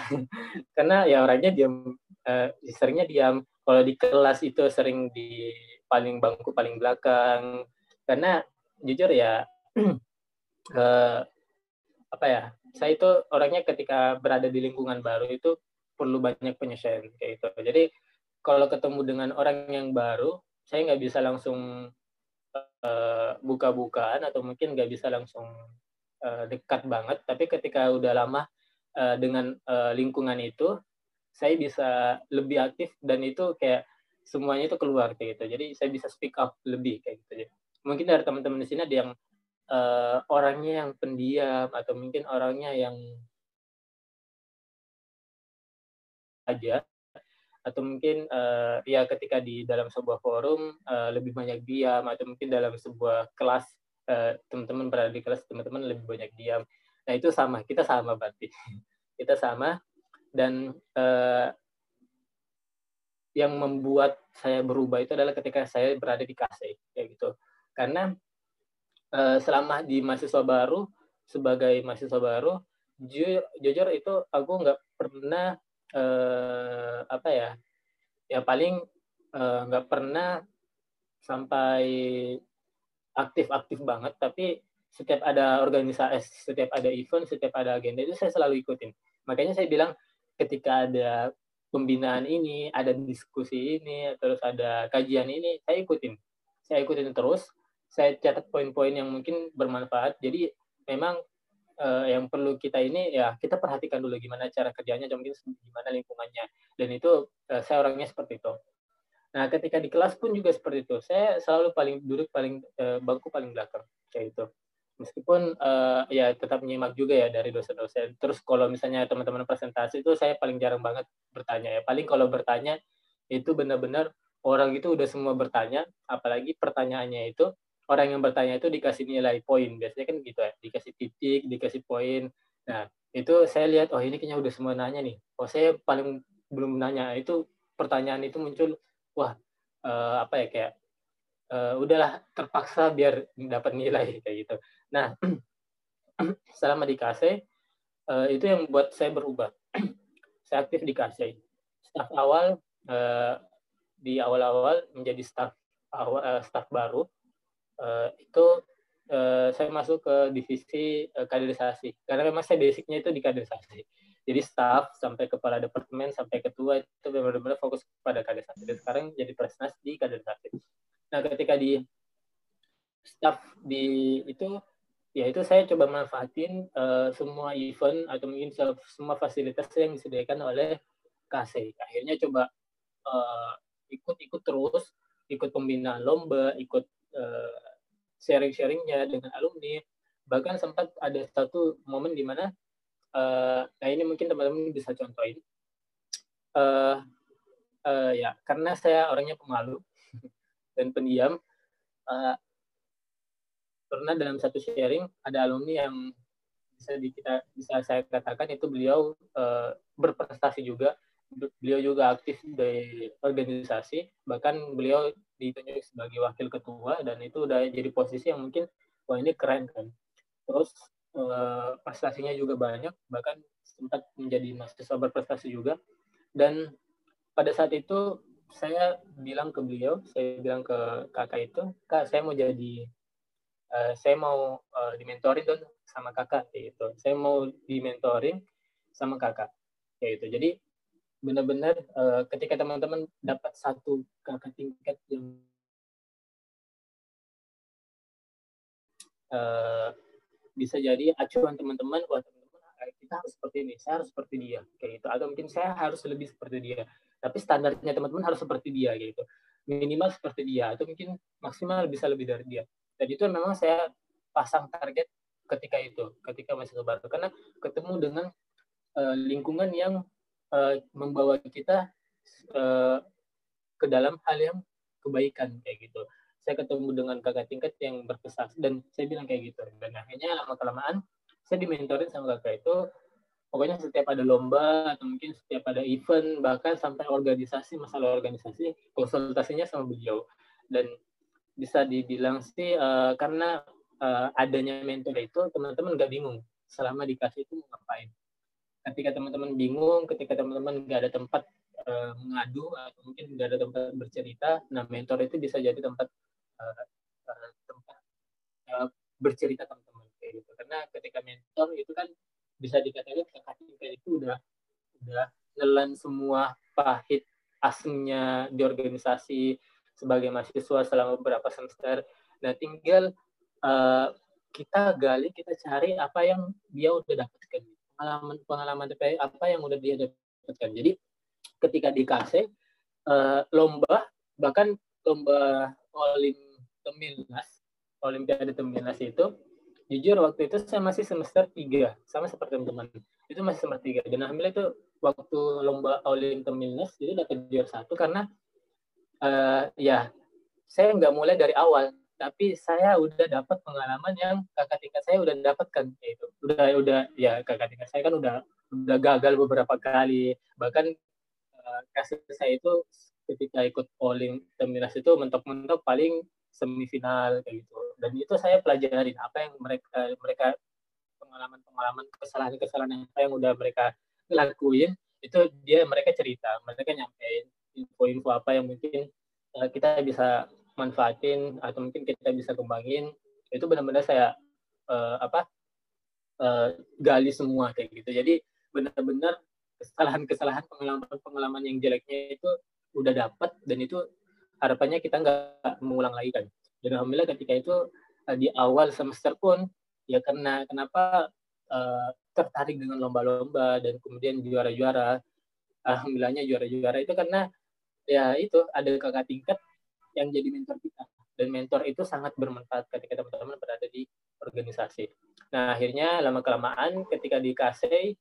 karena ya orangnya diam uh, seringnya diam. Kalau di kelas itu sering di paling bangku paling belakang. Karena jujur ya uh, apa ya saya itu orangnya ketika berada di lingkungan baru itu perlu banyak penyesuaian kayak gitu. Jadi kalau ketemu dengan orang yang baru saya nggak bisa langsung uh, buka-bukaan atau mungkin nggak bisa langsung uh, dekat banget. Tapi ketika udah lama uh, dengan uh, lingkungan itu saya bisa lebih aktif dan itu kayak semuanya itu keluar kayak gitu. Jadi saya bisa speak up lebih kayak gitu mungkin dari teman-teman di sini ada yang uh, orangnya yang pendiam atau mungkin orangnya yang aja atau mungkin uh, ya ketika di dalam sebuah forum uh, lebih banyak diam atau mungkin dalam sebuah kelas Eh, teman-teman berada di kelas teman-teman lebih banyak diam. Nah itu sama kita sama berarti. Kita sama dan uh, yang membuat saya berubah itu adalah ketika saya berada di KC kayak gitu karena uh, selama di mahasiswa baru sebagai mahasiswa baru ju jujur itu aku nggak pernah uh, apa ya ya paling nggak uh, pernah sampai aktif-aktif banget, tapi setiap ada organisasi, setiap ada event, setiap ada agenda itu saya selalu ikutin. Makanya saya bilang ketika ada pembinaan ini, ada diskusi ini, terus ada kajian ini, saya ikutin. Saya ikutin terus, saya catat poin-poin yang mungkin bermanfaat. Jadi memang uh, yang perlu kita ini ya kita perhatikan dulu gimana cara kerjanya, mungkin gimana lingkungannya. Dan itu uh, saya orangnya seperti itu. Nah, ketika di kelas pun juga seperti itu. Saya selalu paling duduk paling eh, bangku paling belakang kayak itu. meskipun uh, ya tetap menyimak juga ya dari dosen-dosen. Terus kalau misalnya teman-teman presentasi itu saya paling jarang banget bertanya ya. Paling kalau bertanya itu benar-benar orang itu udah semua bertanya, apalagi pertanyaannya itu orang yang bertanya itu dikasih nilai poin. Biasanya kan gitu ya, dikasih titik, dikasih poin. Nah, itu saya lihat oh ini kayaknya udah semua nanya nih. Oh saya paling belum nanya. Itu pertanyaan itu muncul wah uh, apa ya kayak uh, udahlah terpaksa biar dapat nilai kayak gitu. Nah, selama di KC uh, eh, itu yang buat saya berubah. saya aktif di KC. Staf awal uh, di awal-awal menjadi staf awal uh, staf baru uh, itu uh, saya masuk ke divisi uh, kaderisasi karena memang saya basicnya itu di kaderisasi. Jadi staff sampai kepala departemen sampai ketua itu benar-benar fokus pada kaderisasi. Dan sekarang jadi presnas di kaderisasi. Nah, ketika di staff di itu ya itu saya coba manfaatin uh, semua event atau mungkin semua fasilitas yang disediakan oleh KC. Akhirnya coba uh, ikut-ikut terus, ikut pembinaan lomba, ikut uh, sharing-sharingnya dengan alumni. Bahkan sempat ada satu momen di mana, uh, nah ini mungkin teman-teman bisa contohin. Uh, uh, ya, karena saya orangnya pemalu, dan pendiam uh, pernah dalam satu sharing ada alumni yang bisa di kita bisa saya katakan itu beliau uh, berprestasi juga beliau juga aktif di organisasi bahkan beliau ditunjuk sebagai wakil ketua dan itu udah jadi posisi yang mungkin wah ini keren kan terus uh, prestasinya juga banyak bahkan sempat menjadi mahasiswa berprestasi juga dan pada saat itu saya bilang ke beliau, saya bilang ke kakak itu, kak saya mau jadi, uh, saya mau uh, dimentorin tuh sama kakak, gitu. Saya mau dimentorin sama kakak, kayak itu. Jadi benar-benar uh, ketika teman-teman dapat satu kakak tingkat yang uh, bisa jadi acuan teman-teman, wah teman-teman kita harus seperti ini, saya harus seperti dia, kayak gitu. Atau mungkin saya harus lebih seperti dia. Tapi standarnya teman-teman harus seperti dia gitu. Minimal seperti dia atau mungkin maksimal bisa lebih dari dia. Dan itu memang saya pasang target ketika itu ketika masih baru karena ketemu dengan uh, lingkungan yang uh, membawa kita uh, ke dalam hal yang kebaikan kayak gitu. Saya ketemu dengan kakak tingkat yang berprestasi dan saya bilang kayak gitu. Dan akhirnya lama kelamaan saya dimentorin sama kakak itu. Pokoknya setiap ada lomba atau mungkin setiap ada event bahkan sampai organisasi masalah organisasi konsultasinya sama beliau. Dan bisa dibilang sih uh, karena uh, adanya mentor itu teman-teman nggak bingung selama dikasih itu mau ngapain ketika teman-teman bingung ketika teman-teman nggak ada tempat uh, mengadu atau mungkin nggak ada tempat bercerita nah mentor itu bisa jadi tempat uh, uh, tempat uh, bercerita teman-teman kayak gitu karena ketika mentor itu kan bisa dikatakan kakak tingkat itu udah udah nelan semua pahit asemnya di organisasi sebagai mahasiswa selama beberapa semester. Nah, tinggal uh, kita gali, kita cari apa yang dia udah dapatkan. Pengalaman pengalaman apa yang udah dia dapatkan. Jadi ketika dikasih uh, lomba, bahkan lomba Olim Temilnas, Olimpiade Temilnas itu jujur waktu itu saya masih semester tiga sama seperti teman-teman. Itu masih semester tiga. Dan alhamdulillah itu waktu lomba Olim Temilnas itu dapat juara satu karena uh, ya saya nggak mulai dari awal tapi saya udah dapat pengalaman yang kakak tingkat saya udah dapatkan itu udah udah ya kakak tingkat saya kan udah udah gagal beberapa kali. Bahkan uh, kasus saya itu ketika ikut Olim Temilnas itu mentok-mentok paling semifinal kayak gitu. Dan itu saya pelajarin apa yang mereka mereka pengalaman-pengalaman kesalahan-kesalahan apa yang udah mereka lakuin itu dia mereka cerita mereka nyampein info-info apa yang mungkin uh, kita bisa manfaatin atau mungkin kita bisa kembangin itu benar-benar saya uh, apa uh, gali semua kayak gitu. Jadi benar-benar kesalahan-kesalahan pengalaman-pengalaman yang jeleknya itu udah dapat dan itu harapannya kita nggak mengulang lagi kan. Dan alhamdulillah ketika itu uh, di awal semester pun ya karena kenapa uh, tertarik dengan lomba-lomba dan kemudian juara-juara alhamdulillahnya juara-juara itu karena ya itu ada kakak tingkat yang jadi mentor kita dan mentor itu sangat bermanfaat ketika teman-teman berada di organisasi. Nah, akhirnya lama-kelamaan ketika di KC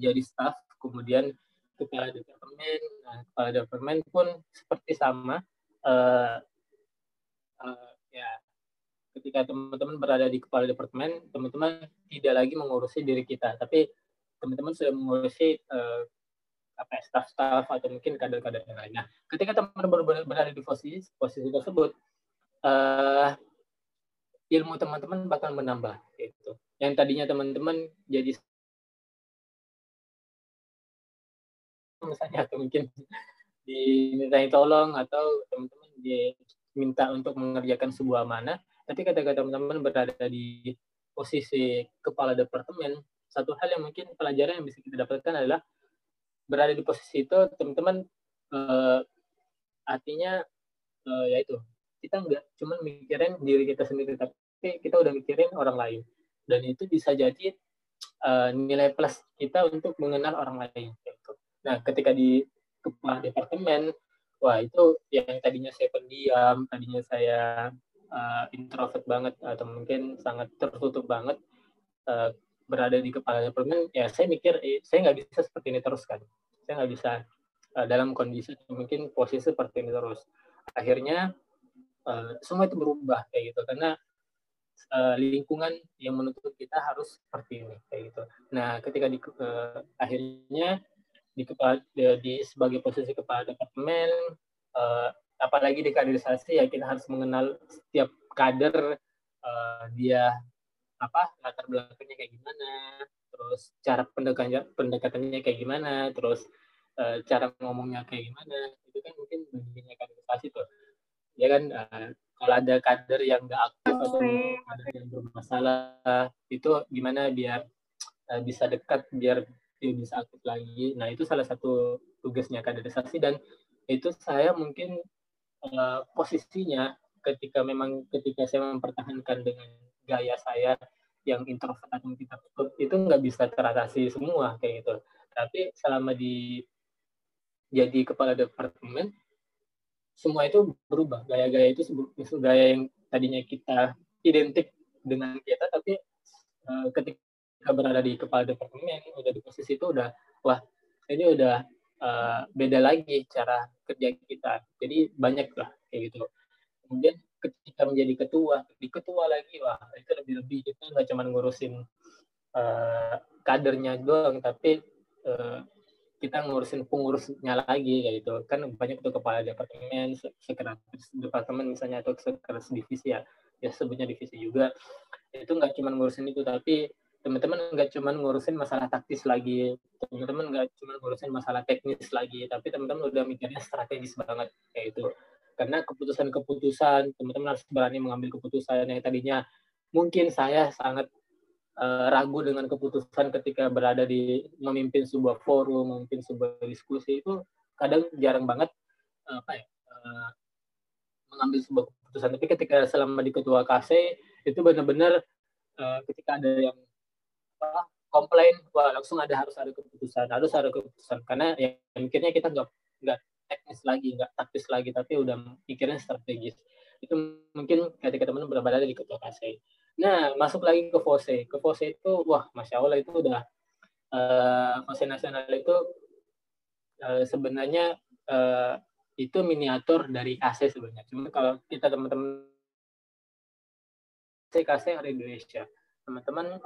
jadi staff, kemudian kepala departemen, nah, kepala departemen pun seperti sama. Uh, uh, ya, ketika teman-teman berada di kepala departemen, teman-teman tidak lagi mengurusi diri kita, tapi teman-teman sudah mengurusi uh, apa ya, staff-staff atau mungkin kader-kader yang lain. Nah, ketika teman-teman berada di posisi posisi tersebut, uh, ilmu teman-teman bakal menambah gitu. Yang tadinya teman-teman jadi misalnya atau mungkin dimintai tolong atau teman-teman diminta untuk mengerjakan sebuah mana tapi ketika teman-teman berada di posisi kepala departemen satu hal yang mungkin pelajaran yang bisa kita dapatkan adalah berada di posisi itu teman-teman uh, artinya uh, yaitu kita nggak cuma mikirin diri kita sendiri tapi kita udah mikirin orang lain dan itu bisa jadi uh, nilai plus kita untuk mengenal orang lain gitu. nah ketika di kepala departemen wah itu yang tadinya saya pendiam tadinya saya uh, introvert banget atau mungkin sangat tertutup banget uh, berada di kepala departemen ya saya mikir eh, saya nggak bisa seperti ini terus kan saya nggak bisa uh, dalam kondisi mungkin posisi seperti ini terus akhirnya uh, semua itu berubah kayak gitu karena uh, lingkungan yang menuntut kita harus seperti ini kayak gitu. Nah, ketika di uh, akhirnya di di, di sebagai posisi kepala departemen uh, apalagi di kaderisasi ya kita harus mengenal setiap kader uh, dia apa latar belakangnya kayak gimana terus cara pendekatannya pendekatannya kayak gimana terus uh, cara ngomongnya kayak gimana itu kan mungkin bagiannya kaderisasi tuh. Ya kan uh, kalau ada kader yang nggak aktif atau kader yang bermasalah itu gimana biar uh, bisa dekat biar dia bisa aktif lagi. Nah itu salah satu tugasnya kaderisasi dan itu saya mungkin uh, posisinya ketika memang ketika saya mempertahankan dengan gaya saya yang introvert atau kita itu nggak bisa teratasi semua kayak gitu. Tapi selama di jadi kepala departemen semua itu berubah. Gaya-gaya itu gaya yang tadinya kita identik dengan kita tapi uh, ketika berada di kepala departemen udah di posisi itu udah wah ini udah uh, beda lagi cara kerja kita. Jadi banyak lah kayak gitu. Kemudian ketika menjadi ketua di ketua lagi wah itu lebih lebih. Kita nggak cuma ngurusin uh, kadernya doang tapi uh, kita ngurusin pengurusnya lagi kayak gitu. Kan banyak tuh kepala departemen sekretaris departemen misalnya atau sekretaris divisi ya ya sebutnya divisi juga. Itu nggak cuma ngurusin itu tapi teman-teman nggak cuma ngurusin masalah taktis lagi. Teman-teman nggak cuma ngurusin masalah teknis lagi tapi teman-teman udah mikirnya strategis banget kayak itu karena keputusan-keputusan teman-teman harus berani mengambil keputusan yang tadinya mungkin saya sangat uh, ragu dengan keputusan ketika berada di memimpin sebuah forum, memimpin sebuah diskusi itu kadang jarang banget uh, apa ya uh, mengambil sebuah keputusan. Tapi ketika selama di ketua KC itu benar-benar uh, ketika ada yang apa, komplain, wah langsung ada harus ada keputusan, harus ada keputusan karena ya mikirnya kita nggak nggak teknis lagi, nggak taktis lagi, tapi udah pikirnya strategis. Itu mungkin ketika teman-teman berada di ketua KC. Nah, masuk lagi ke Fose. Ke Fose itu, wah, Masya Allah itu udah, uh, Fose Nasional itu uh, sebenarnya uh, itu miniatur dari KC sebenarnya. Cuma kalau kita teman-teman KC hari Indonesia, teman-teman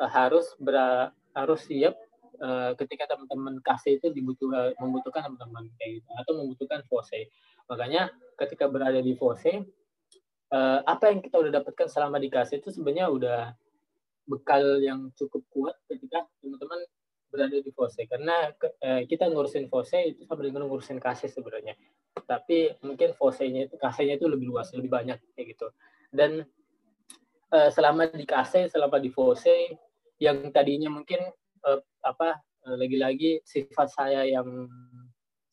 uh, harus ber, harus siap uh, ketika teman-teman KC itu dibutuh, uh, membutuhkan teman-teman kayak gitu, atau membutuhkan Fose. Makanya ketika berada di Fose, uh, apa yang kita udah dapatkan selama di KASE itu sebenarnya udah bekal yang cukup kuat ketika teman-teman berada di FOSE karena uh, kita ngurusin FOSE itu sama dengan ngurusin KASE sebenarnya. Tapi mungkin FOSE-nya itu KASE-nya itu lebih luas lebih banyak kayak gitu. Dan uh, selama di KASE selama di FOSE yang tadinya mungkin uh, apa lagi-lagi sifat saya yang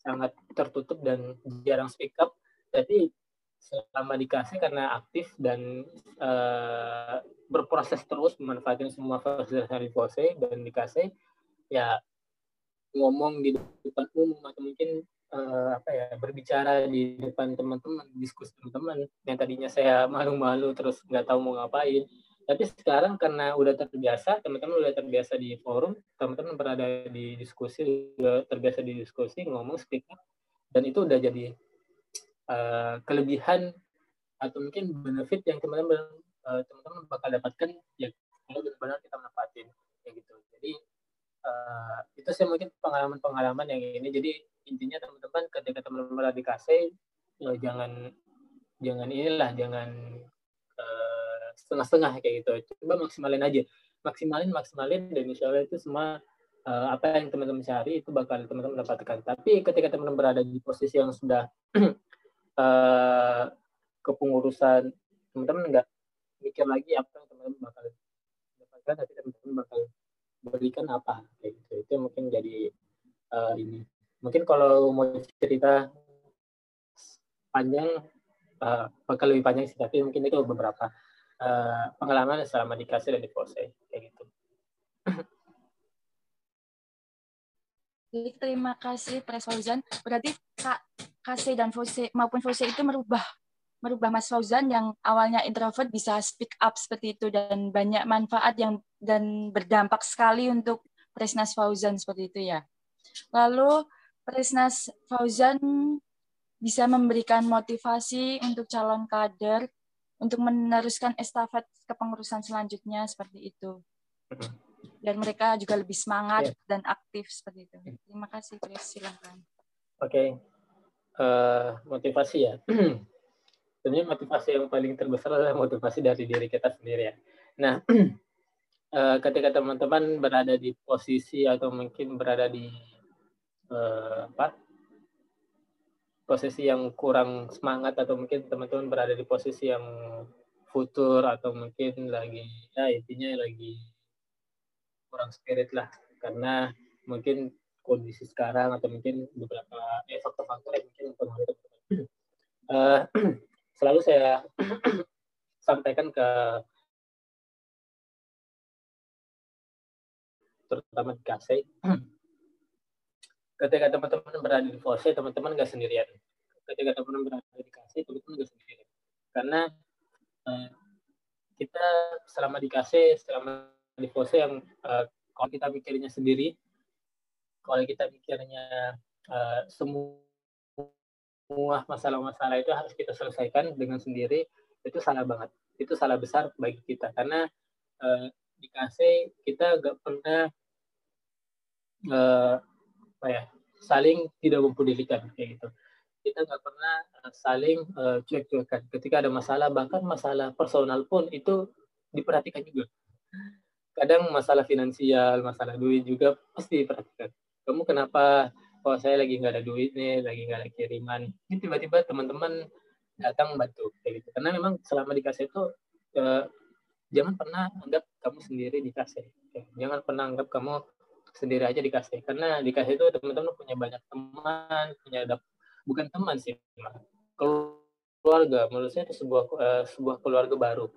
sangat tertutup dan jarang speak up. Tapi selama dikasih karena aktif dan uh, berproses terus memanfaatkan semua fasilitas dari Pose dan dikasih ya ngomong di depan umum atau mungkin uh, apa ya berbicara di depan teman-teman diskusi teman-teman yang tadinya saya malu-malu terus nggak tahu mau ngapain tapi sekarang karena udah terbiasa teman-teman udah terbiasa di forum teman-teman berada di diskusi udah terbiasa di diskusi ngomong speak up dan itu udah jadi uh, kelebihan atau mungkin benefit yang teman-teman uh, teman-teman bakal dapatkan ya kalau benar-benar kita manfaatin kayak gitu. Jadi uh, itu sih mungkin pengalaman-pengalaman yang ini. Jadi intinya teman-teman ketika teman-teman di KC ya jangan jangan inilah jangan uh, setengah-setengah kayak gitu. Coba maksimalin aja. Maksimalin maksimalin dan insya Allah itu semua uh, apa yang teman-teman cari itu bakal teman-teman dapatkan. Tapi ketika teman-teman berada di posisi yang sudah uh, kepengurusan teman-teman nggak mikir lagi apa yang teman-teman bakal dapatkan tapi teman-teman bakal berikan apa kayak gitu. Itu mungkin jadi uh, ini. Mungkin kalau mau cerita panjang uh, bakal lebih panjang sih tapi mungkin itu beberapa uh, pengalaman selama di kasih dan di kayak gitu terima kasih Pres Fauzan. Berarti Kak Kase dan Fose maupun Fose itu merubah merubah Mas Fauzan yang awalnya introvert bisa speak up seperti itu dan banyak manfaat yang dan berdampak sekali untuk Presnas Fauzan seperti itu ya. Lalu Presnas Fauzan bisa memberikan motivasi untuk calon kader untuk meneruskan estafet kepengurusan selanjutnya seperti itu. Dan mereka juga lebih semangat yeah. dan aktif seperti itu. Terima kasih, Pres. Silahkan. Oke. Okay. Uh, eh, motivasi ya. sebenarnya motivasi yang paling terbesar adalah motivasi dari diri kita sendiri ya. Nah, eh, ketika teman-teman berada di posisi atau mungkin berada di uh, apa posisi yang kurang semangat atau mungkin teman-teman berada di posisi yang futur atau mungkin lagi ya intinya lagi kurang spirit lah karena mungkin kondisi sekarang atau mungkin beberapa eh, faktor-faktor yang mungkin mempengaruhi. Uh, selalu saya sampaikan ke terutama di KC ketika teman-teman berada di Fose teman-teman nggak sendirian. Ketika teman-teman berada di KC teman-teman nggak sendirian. Karena uh, kita selama di KC selama di Fose yang uh, kalau kita mikirnya sendiri kalau kita mikirnya uh, semua masalah-masalah itu harus kita selesaikan dengan sendiri itu salah banget. Itu salah besar bagi kita. Karena uh, di KC kita gak pernah uh, apa ya saling tidak mempedulikan kayak gitu. Kita nggak pernah uh, saling uh, cuek-cuekan. Ketika ada masalah bahkan masalah personal pun itu diperhatikan juga. Kadang masalah finansial masalah duit juga pasti diperhatikan. Kamu kenapa oh saya lagi nggak ada duit nih lagi nggak ada kiriman. Ini tiba-tiba teman-teman datang bantu kayak gitu. Karena memang selama dikasih itu eh, jangan pernah anggap kamu sendiri dikasih jangan pernah anggap kamu sendiri aja dikasih. Karena dikasih itu teman-teman punya banyak teman punya ada bukan teman sih keluarga. Menurut saya itu sebuah uh, sebuah keluarga baru.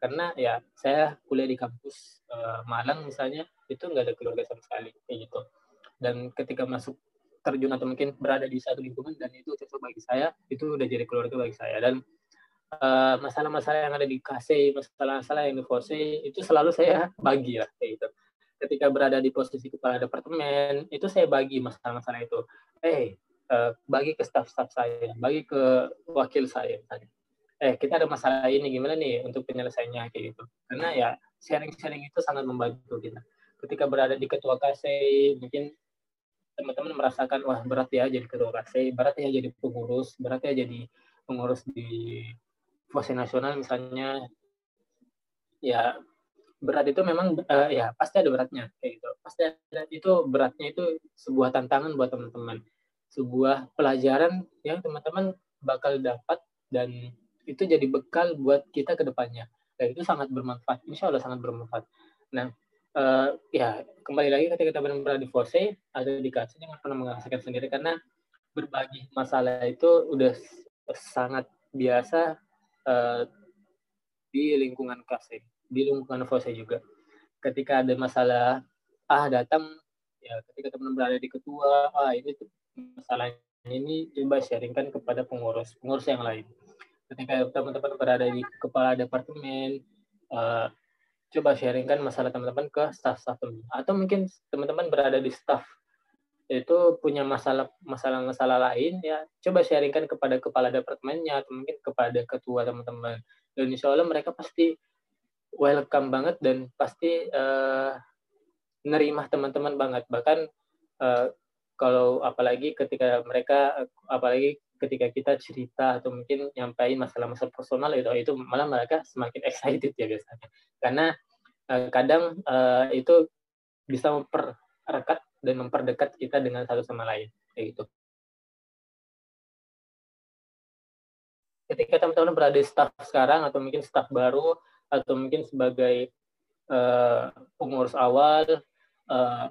Karena ya saya kuliah di kampus uh, Malang misalnya itu nggak ada keluarga sama sekali kayak gitu. Dan ketika masuk terjun atau mungkin berada di satu lingkungan dan itu cocok bagi saya itu udah jadi keluarga bagi saya. Dan masalah masalah-masalah yang ada di KC masalah-masalah yang di Fose itu selalu saya bagi lah kayak gitu ketika berada di posisi kepala departemen itu saya bagi masalah-masalah itu. Eh uh, bagi ke staff-staff saya bagi ke wakil saya misalnya. Eh kita ada masalah ini gimana nih untuk penyelesaiannya kayak gitu. Karena ya sharing-sharing itu sangat membantu kita. Ketika berada di ketua KC mungkin teman-teman merasakan wah berat ya jadi ketua KC, berat ya jadi pengurus, berat ya jadi pengurus di Fose Nasional misalnya, ya berat itu memang uh, ya pasti ada beratnya kayak gitu. Pasti ada itu beratnya itu sebuah tantangan buat teman-teman, sebuah pelajaran yang teman-teman bakal dapat dan itu jadi bekal buat kita ke depannya. Dan itu sangat bermanfaat, insya Allah sangat bermanfaat. Nah, uh, ya kembali lagi ketika kita benar-benar di force atau di kasih jangan pernah merasakan sendiri karena berbagi masalah itu udah sangat biasa uh, di lingkungan kasih di lingkungan force juga. Ketika ada masalah ah datang ya ketika teman berada di ketua ah ini tuh masalahnya ini coba sharingkan kepada pengurus pengurus yang lain. Ketika teman-teman berada di kepala departemen, uh, coba sharingkan masalah teman-teman ke staff-staff teman. Atau mungkin teman-teman berada di staff itu punya masalah masalah-masalah lain ya coba sharingkan kepada kepala departemennya atau mungkin kepada ketua teman-teman. Dan insya Allah mereka pasti welcome banget dan pasti uh, nerima teman-teman banget. Bahkan uh, kalau apalagi ketika mereka apalagi ketika kita cerita atau mungkin nyampaikan masalah-masalah personal itu itu malah mereka semakin excited ya biasanya. Karena uh, kadang uh, itu bisa memperdekat dan memperdekat kita dengan satu sama lain kayak gitu. Ketika teman-teman berada di staff sekarang atau mungkin staff baru atau mungkin sebagai uh, pengurus awal uh,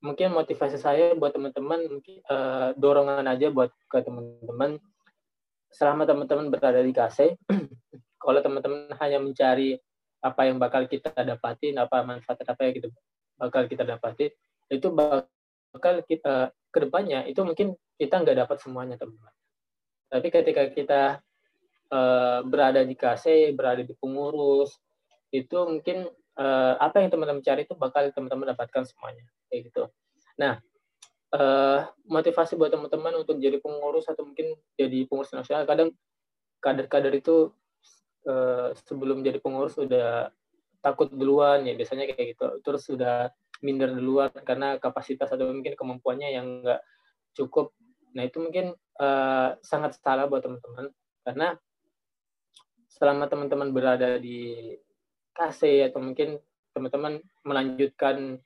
mungkin motivasi saya buat teman-teman mungkin uh, dorongan aja buat ke teman-teman. Selama teman-teman berada di KC kalau teman-teman hanya mencari apa yang bakal kita dapatin apa manfaat apa yang kita bakal kita dapatin itu bakal kita ke depannya itu mungkin kita nggak dapat semuanya teman-teman. Tapi ketika kita uh, berada di KC berada di pengurus itu mungkin uh, apa yang teman-teman cari itu bakal teman-teman dapatkan semuanya kayak gitu. Nah, uh, motivasi buat teman-teman untuk jadi pengurus atau mungkin jadi pengurus nasional kadang kader-kader itu uh, sebelum jadi pengurus sudah takut duluan ya biasanya kayak gitu. Terus sudah minder duluan karena kapasitas atau mungkin kemampuannya yang enggak cukup. Nah itu mungkin uh, sangat salah buat teman-teman. Karena selama teman-teman berada di KC atau mungkin teman-teman melanjutkan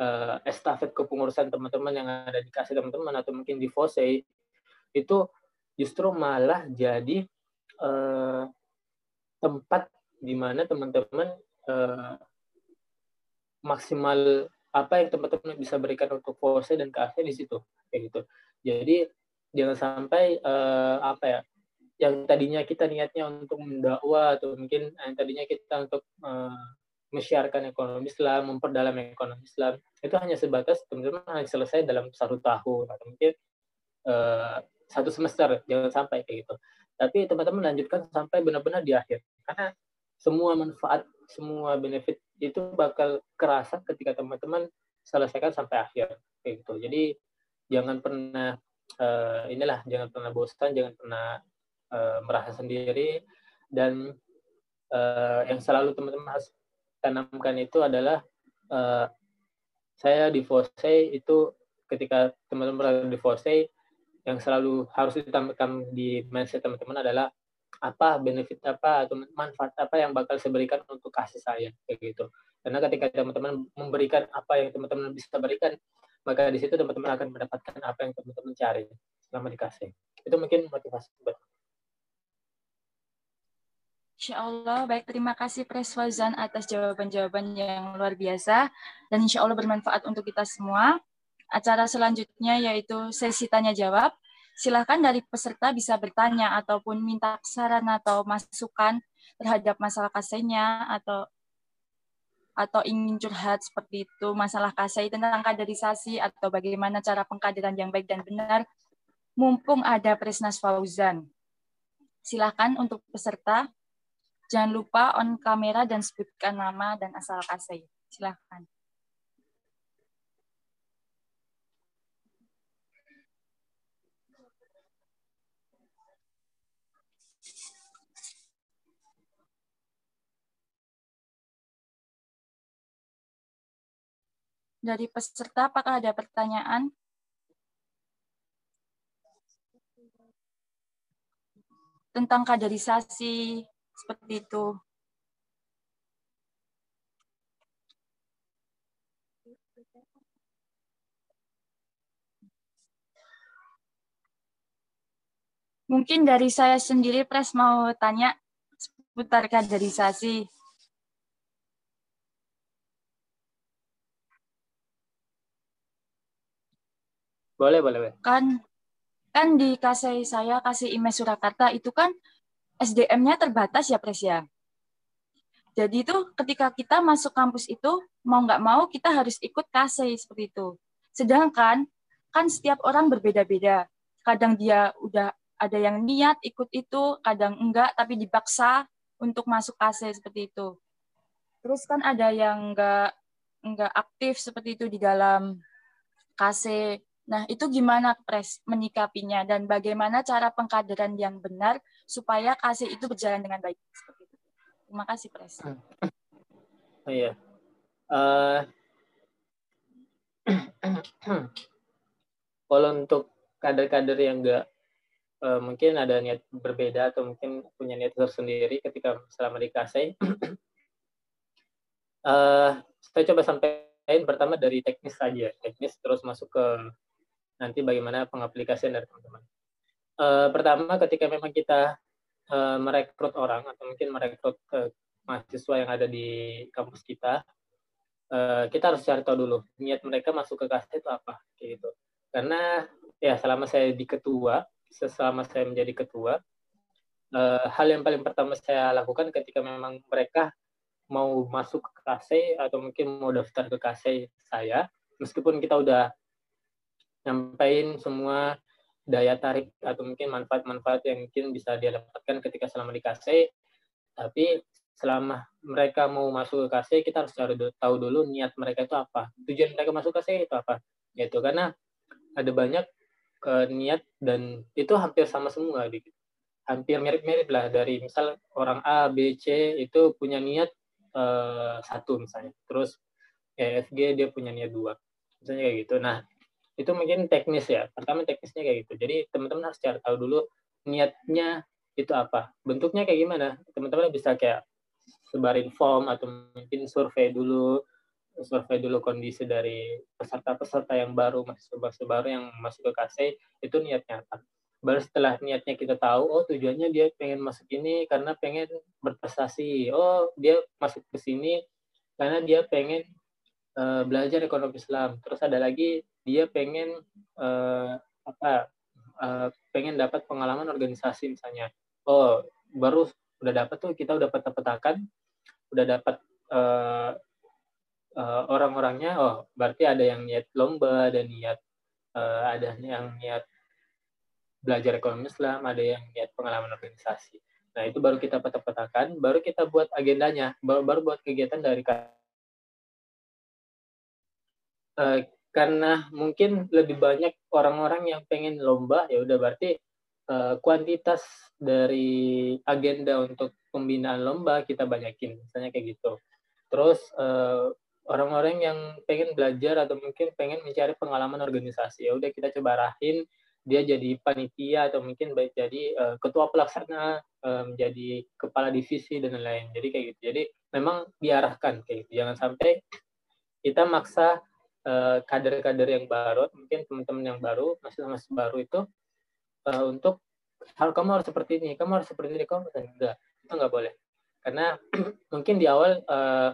uh, estafet kepengurusan teman-teman yang ada di kasih teman-teman atau mungkin di FOSE itu justru malah jadi uh, tempat di mana teman-teman uh, maksimal apa yang teman-teman bisa berikan untuk FOSE dan KASE di situ kayak gitu. Jadi jangan sampai uh, apa ya yang tadinya kita niatnya untuk mendakwa atau mungkin yang tadinya kita untuk uh, menyiarkan ekonomi Islam, memperdalam ekonomi Islam, itu hanya sebatas teman-teman hanya selesai dalam satu tahun atau mungkin uh, satu semester, jangan sampai kayak gitu. Tapi teman-teman lanjutkan sampai benar-benar di akhir, karena semua manfaat, semua benefit itu bakal kerasa ketika teman-teman selesaikan sampai akhir kayak gitu. Jadi jangan pernah uh, inilah, jangan pernah bosan, jangan pernah uh, merasa sendiri. Dan uh, yang selalu teman-teman harus tanamkan itu adalah uh, saya di itu ketika teman-teman berada di Fose yang selalu harus ditambahkan di mindset teman-teman adalah apa benefit apa atau manfaat apa yang bakal saya berikan untuk kasih saya kayak gitu. Karena ketika teman-teman memberikan apa yang teman-teman bisa berikan maka di situ teman-teman akan mendapatkan apa yang teman-teman cari selama dikasih. Itu mungkin motivasi buat Insya Allah, baik terima kasih Preswazan atas jawaban-jawaban yang luar biasa dan insya Allah bermanfaat untuk kita semua. Acara selanjutnya yaitu sesi tanya jawab. Silakan dari peserta bisa bertanya ataupun minta saran atau masukan terhadap masalah kasenya atau atau ingin curhat seperti itu masalah kasai tentang kaderisasi atau bagaimana cara pengkaderan yang baik dan benar mumpung ada Presnas Fauzan. Silakan untuk peserta Jangan lupa on kamera dan sebutkan nama dan asal kasih. Silahkan. Dari peserta, apakah ada pertanyaan? Tentang kaderisasi, seperti itu. Mungkin dari saya sendiri, Pres mau tanya seputar kaderisasi. Boleh, boleh. Kan kan di kasih saya, kasih IME Surakarta itu kan SDM-nya terbatas ya, Pres ya. Jadi itu ketika kita masuk kampus itu mau nggak mau kita harus ikut KC seperti itu. Sedangkan kan setiap orang berbeda-beda. Kadang dia udah ada yang niat ikut itu, kadang enggak, tapi dipaksa untuk masuk KC seperti itu. Terus kan ada yang enggak enggak aktif seperti itu di dalam KC. Nah, itu gimana Pres menyikapinya dan bagaimana cara pengkaderan yang benar supaya KC itu berjalan dengan baik seperti itu. Terima kasih Pres. Oh iya. Uh, kalau untuk kader-kader yang enggak uh, mungkin ada niat berbeda atau mungkin punya niat tersendiri ketika selama di uh, saya coba sampaikan pertama dari teknis saja, teknis terus masuk ke nanti bagaimana pengaplikasian dari teman-teman. Uh, pertama ketika memang kita uh, merekrut orang atau mungkin merekrut uh, mahasiswa yang ada di kampus kita, uh, kita harus cari tahu dulu niat mereka masuk ke KSI itu apa, gitu. Karena ya selama saya di ketua, selama saya menjadi ketua, uh, hal yang paling pertama saya lakukan ketika memang mereka mau masuk ke KC atau mungkin mau daftar ke KC saya, meskipun kita udah nyampain semua daya tarik atau mungkin manfaat-manfaat yang mungkin bisa dia dapatkan ketika selama di KC, tapi selama mereka mau masuk ke KC, kita harus tahu dulu niat mereka itu apa, tujuan mereka masuk KC itu apa, gitu. Karena ada banyak ke niat dan itu hampir sama semua gitu. Hampir mirip-mirip lah dari misal orang A, B, C itu punya niat uh, satu misalnya. Terus E, F, G dia punya niat dua. Misalnya kayak gitu. Nah, itu mungkin teknis ya. Pertama teknisnya kayak gitu. Jadi teman-teman harus cari tahu dulu niatnya itu apa. Bentuknya kayak gimana. Teman-teman bisa kayak sebarin form atau mungkin survei dulu survei dulu kondisi dari peserta-peserta yang baru, mahasiswa baru yang masuk ke KC, itu niatnya apa. Baru setelah niatnya kita tahu, oh tujuannya dia pengen masuk ini karena pengen berprestasi. Oh dia masuk ke sini karena dia pengen uh, belajar ekonomi Islam. Terus ada lagi dia pengen uh, apa? Uh, pengen dapat pengalaman organisasi misalnya. Oh baru udah dapat tuh kita udah peta-petakan, udah dapat uh, uh, orang-orangnya oh berarti ada yang niat lomba ada niat uh, ada yang niat belajar ekonomi Islam ada yang niat pengalaman organisasi nah itu baru kita peta-petakan baru kita buat agendanya baru baru buat kegiatan dari uh, karena mungkin lebih banyak orang-orang yang pengen lomba ya udah berarti uh, kuantitas dari agenda untuk pembinaan lomba kita banyakin misalnya kayak gitu. Terus uh, orang-orang yang pengen belajar atau mungkin pengen mencari pengalaman organisasi ya udah kita coba arahin dia jadi panitia atau mungkin baik jadi uh, ketua pelaksana uh, menjadi kepala divisi dan lain-lain. Jadi kayak gitu. Jadi memang diarahkan kayak gitu. Jangan sampai kita maksa uh, kader-kader yang baru mungkin teman-teman yang baru masih masih baru itu uh, untuk hal kamu harus seperti ini kamu harus seperti ini kamu harus enggak itu nggak boleh karena mungkin di awal uh,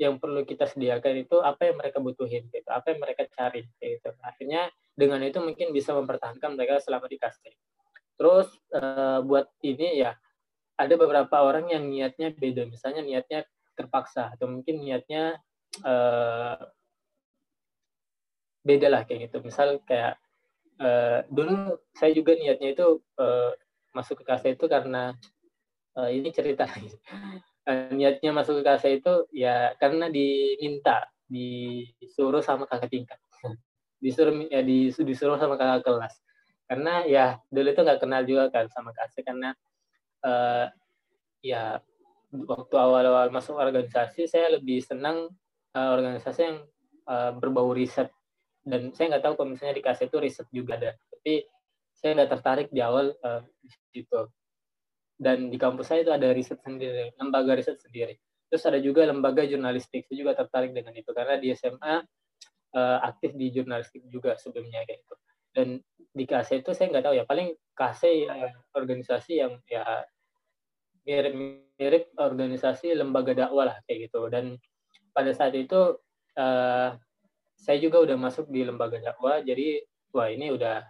yang perlu kita sediakan itu apa yang mereka butuhin gitu, apa yang mereka cari gitu. Akhirnya dengan itu mungkin bisa mempertahankan mereka selama di casting. Terus uh, buat ini ya ada beberapa orang yang niatnya beda, misalnya niatnya terpaksa atau mungkin niatnya uh, beda lah kayak gitu. Misal kayak uh, dulu saya juga niatnya itu uh, masuk ke kasta itu karena uh, ini cerita uh, niatnya masuk ke KSA itu ya karena diminta disuruh sama kakak tingkat. Disuruh ya disuruh sama kakak kelas. Karena ya dulu itu nggak kenal juga kan sama KSA karena uh, ya waktu awal-awal masuk organisasi saya lebih senang uh, organisasi yang uh, berbau riset dan saya nggak tahu kalau misalnya di KSA itu riset juga ada tapi saya nggak tertarik di awal uh, di situ dan di kampus saya itu ada riset sendiri, lembaga riset sendiri. Terus ada juga lembaga jurnalistik, saya juga tertarik dengan itu karena di SMA uh, eh, aktif di jurnalistik juga sebelumnya kayak itu. Dan di KC itu saya nggak tahu ya, paling KC ya, organisasi yang ya mirip-mirip organisasi lembaga dakwah lah kayak gitu. Dan pada saat itu uh, saya juga udah masuk di lembaga dakwah, jadi wah ini udah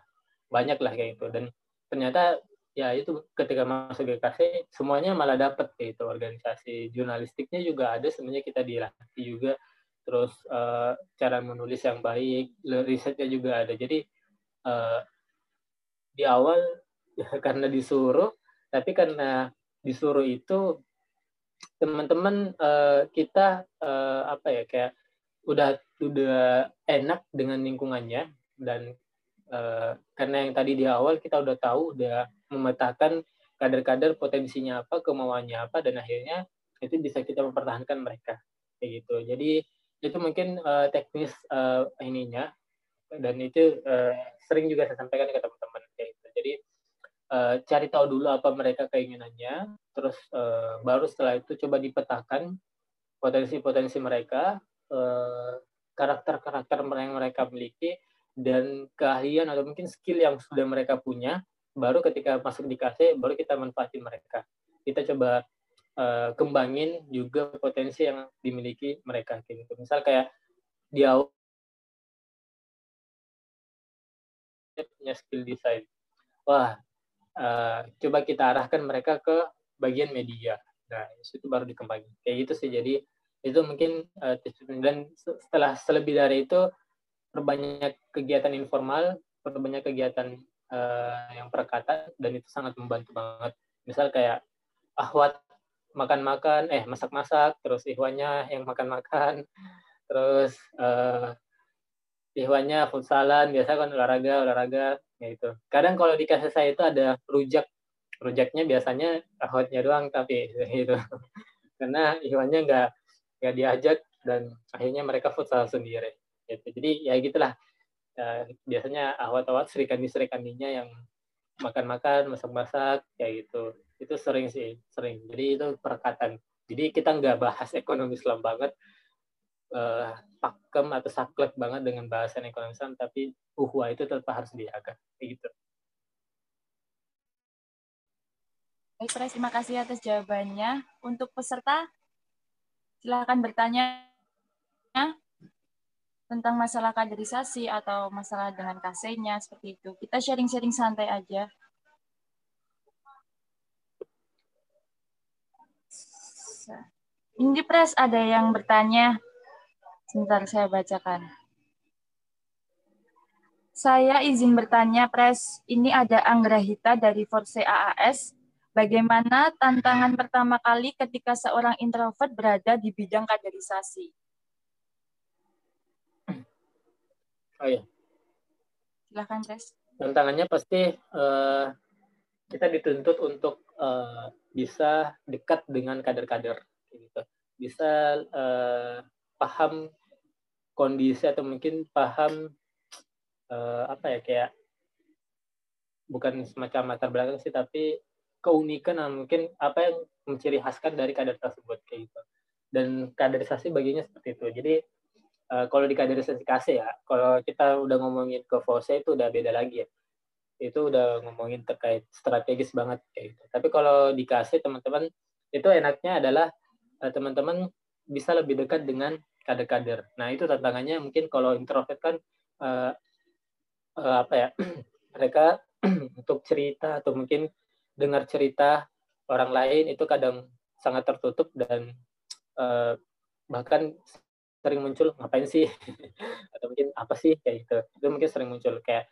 banyak lah kayak gitu. Dan ternyata ya itu ketika masuk GKC semuanya malah dapat itu organisasi jurnalistiknya juga ada sebenarnya kita dilatih juga terus uh, cara menulis yang baik, risetnya juga ada. Jadi uh, di awal karena disuruh, tapi karena disuruh itu teman-teman uh, kita uh, apa ya kayak udah udah enak dengan lingkungannya dan uh, karena yang tadi di awal kita udah tahu udah memetakan kader-kader potensinya apa kemauannya apa dan akhirnya itu bisa kita mempertahankan mereka. Kayak gitu. Jadi itu mungkin uh, teknis uh, ininya. Dan itu uh, sering juga saya sampaikan ke teman-teman kayak gitu. Jadi uh, cari tahu dulu apa mereka keinginannya. Terus uh, baru setelah itu coba dipetakan potensi-potensi mereka karakter-karakter yang mereka miliki dan keahlian atau mungkin skill yang sudah mereka punya baru ketika masuk di KC baru kita manfaatin mereka. Kita coba uh, kembangin juga potensi yang dimiliki mereka gitu. Misal kayak di awal punya skill design wah uh, coba kita arahkan mereka ke bagian media. Nah itu baru dikembangin. Kayak gitu sih. Jadi itu mungkin uh, dan setelah selebih dari itu perbanyak kegiatan informal perbanyak kegiatan uh, yang perkataan dan itu sangat membantu banget. Misal kayak ahwat makan-makan eh masak-masak terus ihwannya yang makan-makan terus uh, ihwannya futsalan biasa kan olahraga olahraga ya itu kadang kalau di kasih saya itu ada rujak. Rujaknya biasanya ahwatnya doang tapi itu karena ihwannya nggak nggak diajak dan akhirnya mereka futsal sendiri gitu. jadi ya gitulah. Uh, biasanya awat-awat serikandi serikandinya yang makan-makan masak-masak kayak gitu. Itu sering sih sering. Jadi itu perkataan. Jadi kita nggak bahas ekonomi Islam banget uh, pakem atau saklek banget dengan bahasan ekonomi Islam tapi uhwa itu tetap harus dijaga gitu. Baik, terima kasih atas jawabannya. Untuk peserta, silakan bertanya tentang masalah kaderisasi atau masalah dengan kasenya seperti itu. Kita sharing-sharing santai aja. Ini Pres ada yang bertanya. Sebentar saya bacakan. Saya izin bertanya, Pres. Ini ada Anggrahita dari Force AAS Bagaimana tantangan pertama kali ketika seorang introvert berada di bidang kaderisasi? Oh iya. Silahkan, Tes. Tantangannya pasti uh, kita dituntut untuk uh, bisa dekat dengan kader-kader, gitu. Bisa uh, paham kondisi atau mungkin paham uh, apa ya kayak bukan semacam latar belakang sih, tapi keunikan dan mungkin apa yang menciri khaskan dari kader tersebut kayak gitu. Dan kaderisasi bagiannya seperti itu. Jadi uh, kalau di kaderisasi KC ya, kalau kita udah ngomongin ke FOSE itu udah beda lagi ya. Itu udah ngomongin terkait strategis banget kayak gitu. Tapi kalau di KC teman-teman itu enaknya adalah uh, teman-teman bisa lebih dekat dengan kader-kader. Nah, itu tantangannya mungkin kalau introvert kan uh, uh, apa ya? mereka untuk cerita atau mungkin dengar cerita orang lain itu kadang sangat tertutup dan uh, bahkan sering muncul ngapain sih? Atau mungkin apa sih? kayak gitu. Itu mungkin sering muncul kayak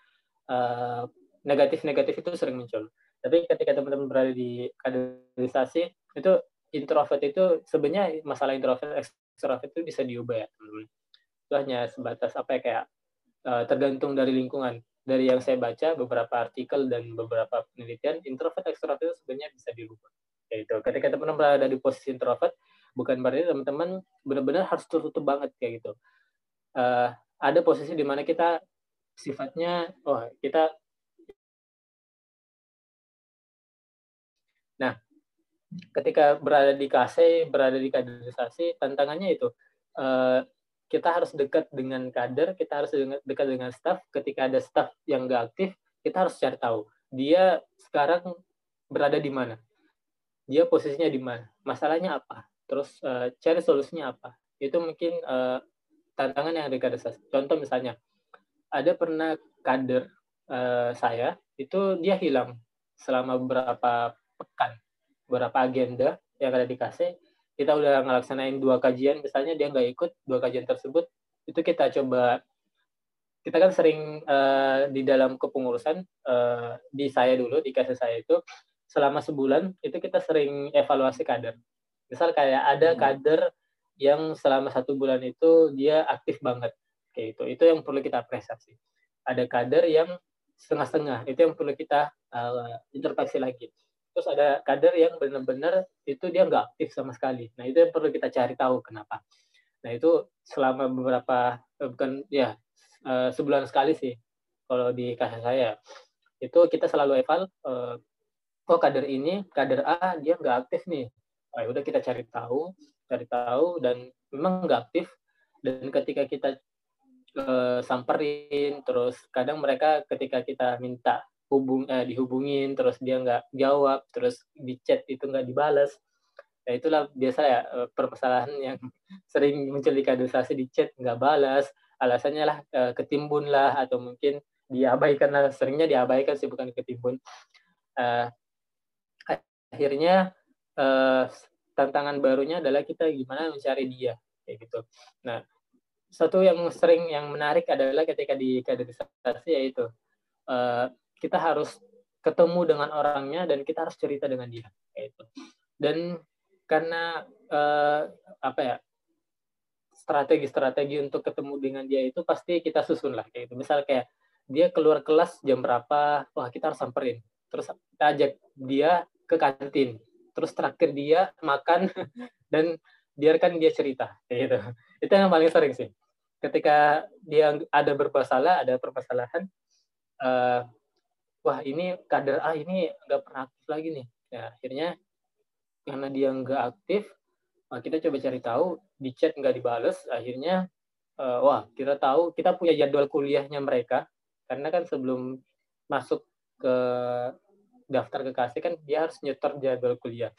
uh, negatif-negatif itu sering muncul. Tapi ketika teman-teman berada di kaderisasi itu introvert itu sebenarnya masalah introvert extrovert itu bisa diubah ya teman-teman. Itu hanya sebatas apa ya kayak uh, tergantung dari lingkungan dari yang saya baca beberapa artikel dan beberapa penelitian introvert ekstrovert itu sebenarnya bisa dirubah. Yaitu ketika teman-teman berada di posisi introvert bukan berarti teman-teman benar-benar harus tertutup banget kayak gitu. Uh, ada posisi di mana kita sifatnya oh kita nah ketika berada di KC berada di kaderisasi tantangannya itu uh, kita harus dekat dengan kader, kita harus dekat dengan staff. Ketika ada staff yang nggak aktif, kita harus cari tahu dia sekarang berada di mana, dia posisinya di mana, masalahnya apa, terus uh, cari solusinya apa. Itu mungkin uh, tantangan yang ada di kader. Contoh misalnya, ada pernah kader uh, saya itu dia hilang selama beberapa pekan, beberapa agenda yang ada di KC kita udah ngelaksanain dua kajian misalnya dia nggak ikut dua kajian tersebut itu kita coba kita kan sering uh, di dalam kepengurusan uh, di saya dulu di kasus saya itu selama sebulan itu kita sering evaluasi kader. Misal kayak ada hmm. kader yang selama satu bulan itu dia aktif banget kayak itu itu yang perlu kita apresiasi. Ada kader yang setengah-setengah itu yang perlu kita uh, lagi terus ada kader yang benar-benar itu dia nggak aktif sama sekali. Nah itu yang perlu kita cari tahu kenapa. Nah itu selama beberapa eh, bukan ya uh, sebulan sekali sih kalau di kasus saya. Itu kita selalu eval uh, oh kader ini kader A dia nggak aktif nih. Oh, udah kita cari tahu cari tahu dan memang nggak aktif. Dan ketika kita samperin terus kadang mereka ketika kita minta hubung eh, dihubungin terus dia nggak jawab terus di chat itu nggak dibalas ya itulah biasa ya eh, permasalahan yang sering muncul di kaderisasi di chat nggak balas alasannya lah eh, ketimbun lah atau mungkin diabaikan lah. Seringnya diabaikan sih bukan ketimbun. Uh, akhirnya uh, tantangan barunya adalah kita gimana mencari dia kayak gitu. Nah satu yang sering yang menarik adalah ketika di kaderisasi yaitu uh, kita harus ketemu dengan orangnya dan kita harus cerita dengan dia itu dan karena uh, apa ya strategi-strategi untuk ketemu dengan dia itu pasti kita susun lah kayak itu misal kayak dia keluar kelas jam berapa wah kita harus samperin. Terus kita ajak dia ke kantin. Terus terakhir dia makan dan biarkan dia cerita kayak gitu. Itu yang paling sering sih. Ketika dia ada bermasalah ada permasalahan uh, wah ini kader A ini nggak pernah aktif lagi nih. Ya akhirnya karena dia nggak aktif kita coba cari tahu di chat nggak dibales akhirnya uh, wah kita tahu kita punya jadwal kuliahnya mereka. Karena kan sebelum masuk ke daftar ke kasih kan dia harus nyetor jadwal kuliah.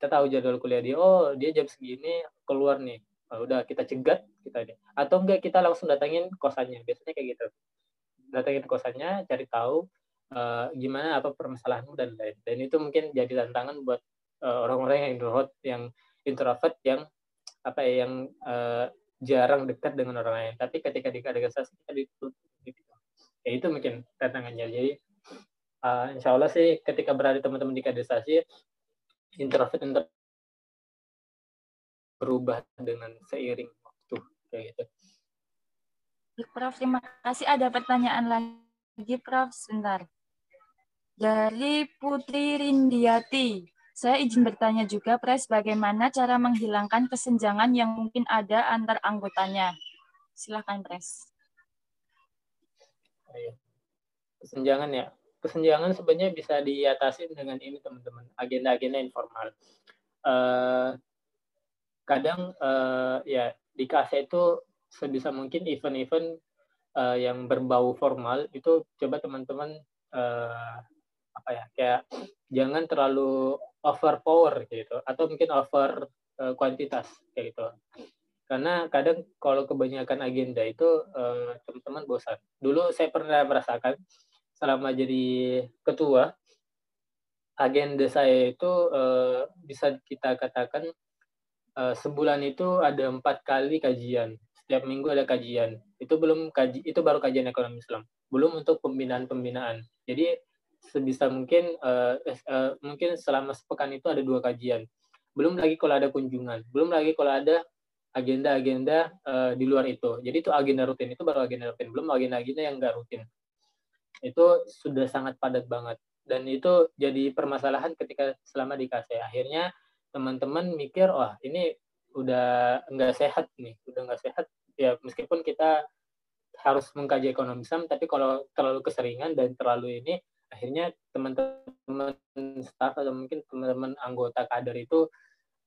Kita tahu jadwal kuliah dia oh dia jam segini keluar nih. Oh, udah kita cegat kita deh atau enggak kita langsung datangin kosannya. Biasanya kayak gitu. Datangin kosannya cari tahu uh, gimana apa permasalahanmu dan lain dan itu mungkin jadi tantangan buat uh, orang-orang yang introvert yang introvert yang apa ya yang uh, jarang dekat dengan orang lain tapi ketika di kaderisasi kita gitu ya itu mungkin tantangannya jadi uh, insya Allah sih ketika berada teman-teman di kaderisasi introvert introvert berubah dengan seiring waktu kayak gitu. Prof, terima kasih. Ada pertanyaan lagi, Prof. Sebentar. Dari Putri Rindiati, saya izin bertanya juga, Pres, bagaimana cara menghilangkan kesenjangan yang mungkin ada antar anggotanya? Silakan, Pres. Kesenjangan ya. Kesenjangan sebenarnya bisa diatasi dengan ini, teman-teman. Agenda-agenda informal. Uh, kadang uh, ya di KC itu sebisa mungkin event-event uh, yang berbau formal itu coba teman-teman uh, apa ya kayak jangan terlalu over power gitu atau mungkin over uh, kuantitas kayak gitu. Karena kadang kalau kebanyakan agenda itu uh, teman-teman bosan. Dulu saya pernah merasakan selama jadi ketua agenda saya itu uh, bisa kita katakan uh, sebulan itu ada empat kali kajian. Setiap minggu ada kajian. Itu belum kaji itu baru kajian ekonomi Islam. Belum untuk pembinaan pembinaan jadi sebisa mungkin uh, uh, mungkin selama sepekan itu ada dua kajian. Belum lagi kalau ada kunjungan, belum lagi kalau ada agenda-agenda uh, di luar itu. Jadi itu agenda rutin itu baru agenda rutin, belum agenda-agenda yang enggak rutin. Itu sudah sangat padat banget dan itu jadi permasalahan ketika selama di KC. Akhirnya teman-teman mikir, wah ini udah enggak sehat nih, udah enggak sehat. Ya meskipun kita harus mengkaji ekonomi Islam, tapi kalau terlalu keseringan dan terlalu ini akhirnya teman-teman staff atau mungkin teman-teman anggota kader itu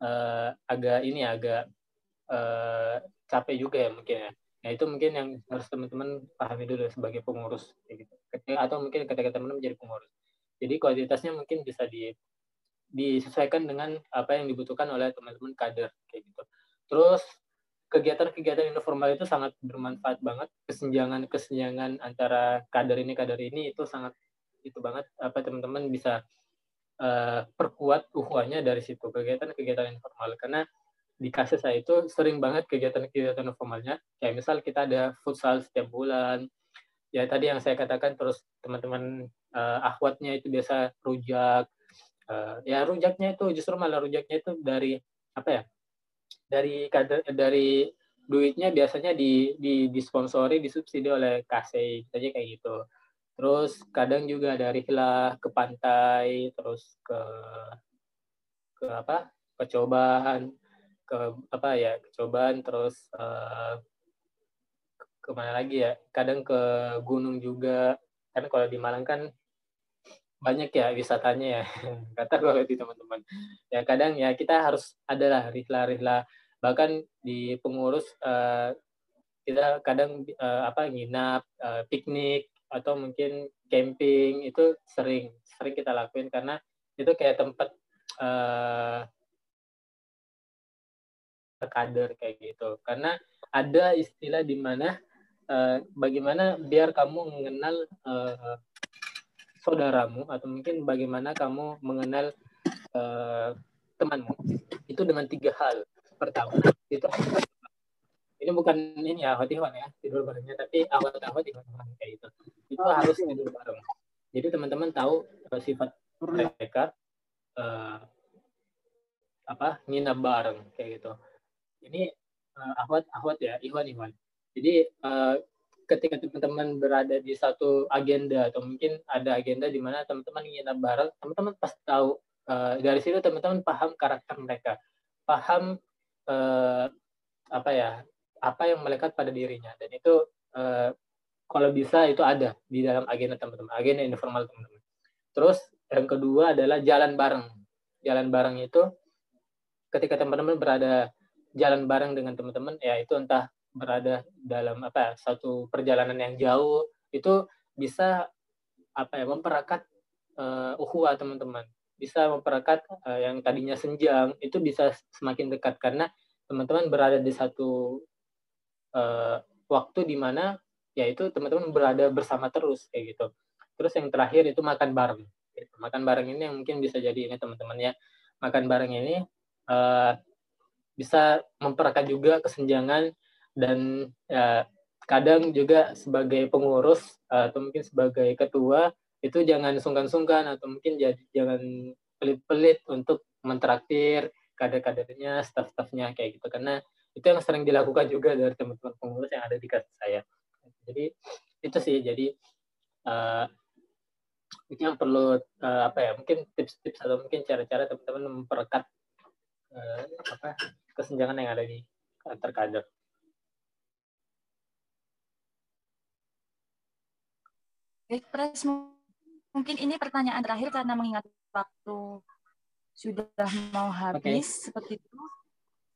uh, agak ini agak uh, capek juga ya mungkin ya. Nah itu mungkin yang harus teman-teman pahami dulu sebagai pengurus gitu. Atau mungkin ketika teman-teman menjadi pengurus. Jadi kualitasnya mungkin bisa di disesuaikan dengan apa yang dibutuhkan oleh teman-teman kader kayak gitu. Terus kegiatan-kegiatan informal itu sangat bermanfaat banget. Kesenjangan-kesenjangan antara kader ini kader ini itu sangat itu banget apa teman-teman bisa uh, perkuat uhuannya dari situ kegiatan-kegiatan informal. Karena di kasus saya itu sering banget kegiatan-kegiatan formalnya kayak misal kita ada futsal setiap bulan. Ya tadi yang saya katakan terus teman-teman uh, akhwatnya itu biasa rujak. Uh, ya rujaknya itu justru malah rujaknya itu dari apa ya dari dari duitnya biasanya di, di disponsori disubsidi oleh KC aja kayak gitu terus kadang juga dari rihlah ke pantai terus ke ke apa? Percobaan ke apa ya kecobaan terus uh, ke mana lagi ya? Kadang ke gunung juga. Kan kalau di Malang kan banyak ya wisatanya ya. Kata kalau di teman-teman. Ya kadang ya kita harus adalah rihla-rihla bahkan di pengurus uh, kita kadang uh, apa nginap uh, piknik atau mungkin camping itu sering sering kita lakuin karena itu kayak tempat uh, kader kayak gitu. Karena ada istilah di mana uh, bagaimana biar kamu mengenal uh, saudaramu atau mungkin bagaimana kamu mengenal uh, temanmu. Itu dengan tiga hal. Pertama itu ini bukan ini ya hati ya tidur barengnya tapi awal awal tidur bareng kayak gitu. Itu harus tidur bareng. Jadi teman-teman tahu uh, sifat mereka uh, apa nginap bareng kayak gitu. Ini uh, ahwat ahwat ya Iwan Iwan jadi uh, ketika teman-teman berada di satu agenda atau mungkin ada agenda di mana teman-teman ingin bareng teman-teman pasti tahu uh, dari situ teman-teman paham karakter mereka. Paham uh, apa ya apa yang melekat pada dirinya. Dan itu uh, kalau bisa itu ada di dalam agenda teman-teman agenda informal teman-teman. Terus yang kedua adalah jalan bareng. Jalan bareng itu ketika teman-teman berada jalan bareng dengan teman-teman ya itu entah berada dalam apa satu perjalanan yang jauh itu bisa apa ya memperekat uh, uhuah teman-teman. Bisa memperekat uh, yang tadinya senjang itu bisa semakin dekat. Karena teman-teman berada di satu uh, waktu di mana yaitu teman-teman berada bersama terus kayak gitu. Terus yang terakhir itu makan bareng. Gitu. makan bareng ini yang mungkin bisa jadi ini teman-teman ya. Makan bareng ini uh, bisa memperekat juga kesenjangan dan ya, kadang juga sebagai pengurus atau mungkin sebagai ketua itu jangan sungkan-sungkan atau mungkin jadi jangan pelit-pelit untuk mentraktir kader-kadernya, staff-staffnya kayak gitu. Karena itu yang sering dilakukan juga dari teman-teman pengurus yang ada di kasus saya. Jadi itu sih jadi uh, itu yang perlu uh, apa ya mungkin tips-tips atau mungkin cara-cara teman-teman memperekat uh, apa kesenjangan yang ada di antar kader. Baik, Pres, mungkin ini pertanyaan terakhir karena mengingat waktu sudah mau habis okay. seperti itu.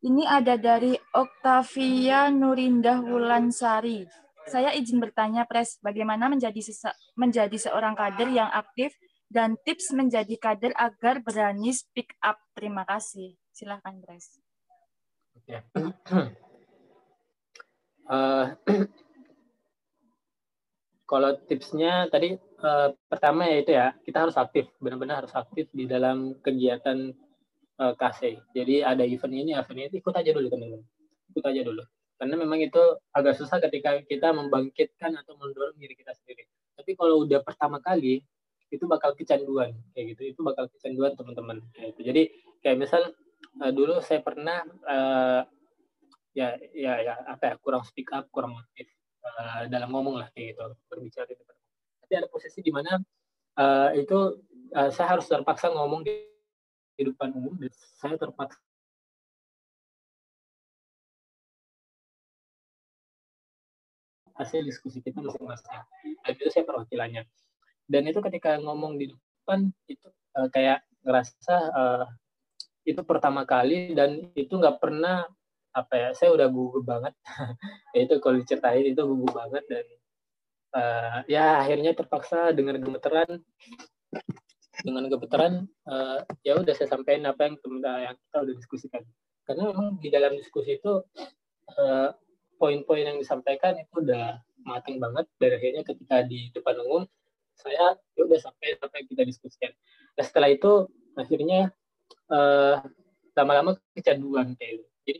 Ini ada dari Octavia Nurindah Wulansari. Saya izin bertanya, Pres, bagaimana menjadi menjadi seorang kader yang aktif dan tips menjadi kader agar berani speak up. Terima kasih. Silahkan, Pres ya. uh, kalau tipsnya tadi uh, pertama ya itu ya kita harus aktif benar-benar harus aktif di dalam kegiatan uh, eh. Jadi ada event ini, event ini ikut aja dulu teman-teman, ikut aja dulu. Karena memang itu agak susah ketika kita membangkitkan atau mendorong diri kita sendiri. Tapi kalau udah pertama kali itu bakal kecanduan kayak gitu, itu bakal kecanduan teman-teman. Gitu. Jadi kayak misal uh, dulu saya pernah uh, ya ya ya apa ya kurang speak up kurang aktif uh, dalam ngomong lah kayak gitu berbicara di tapi ada posisi di mana uh, itu uh, saya harus terpaksa ngomong di, di depan umum dan saya terpaksa hasil diskusi kita masing-masing. Dan itu saya perwakilannya. Dan itu ketika ngomong di depan itu uh, kayak ngerasa uh, itu pertama kali dan itu nggak pernah apa ya saya udah gugup banget itu kalau diceritain itu gugup banget dan uh, ya akhirnya terpaksa dengan gemeteran dengan gemeteran uh, ya udah saya sampaikan apa yang teman yang kita udah diskusikan karena memang di dalam diskusi itu uh, poin-poin yang disampaikan itu udah matang banget dan akhirnya ketika di depan umum saya ya udah sampai apa yang kita diskusikan. Nah setelah itu akhirnya uh, lama-lama kecanduan kayak gitu. Jadi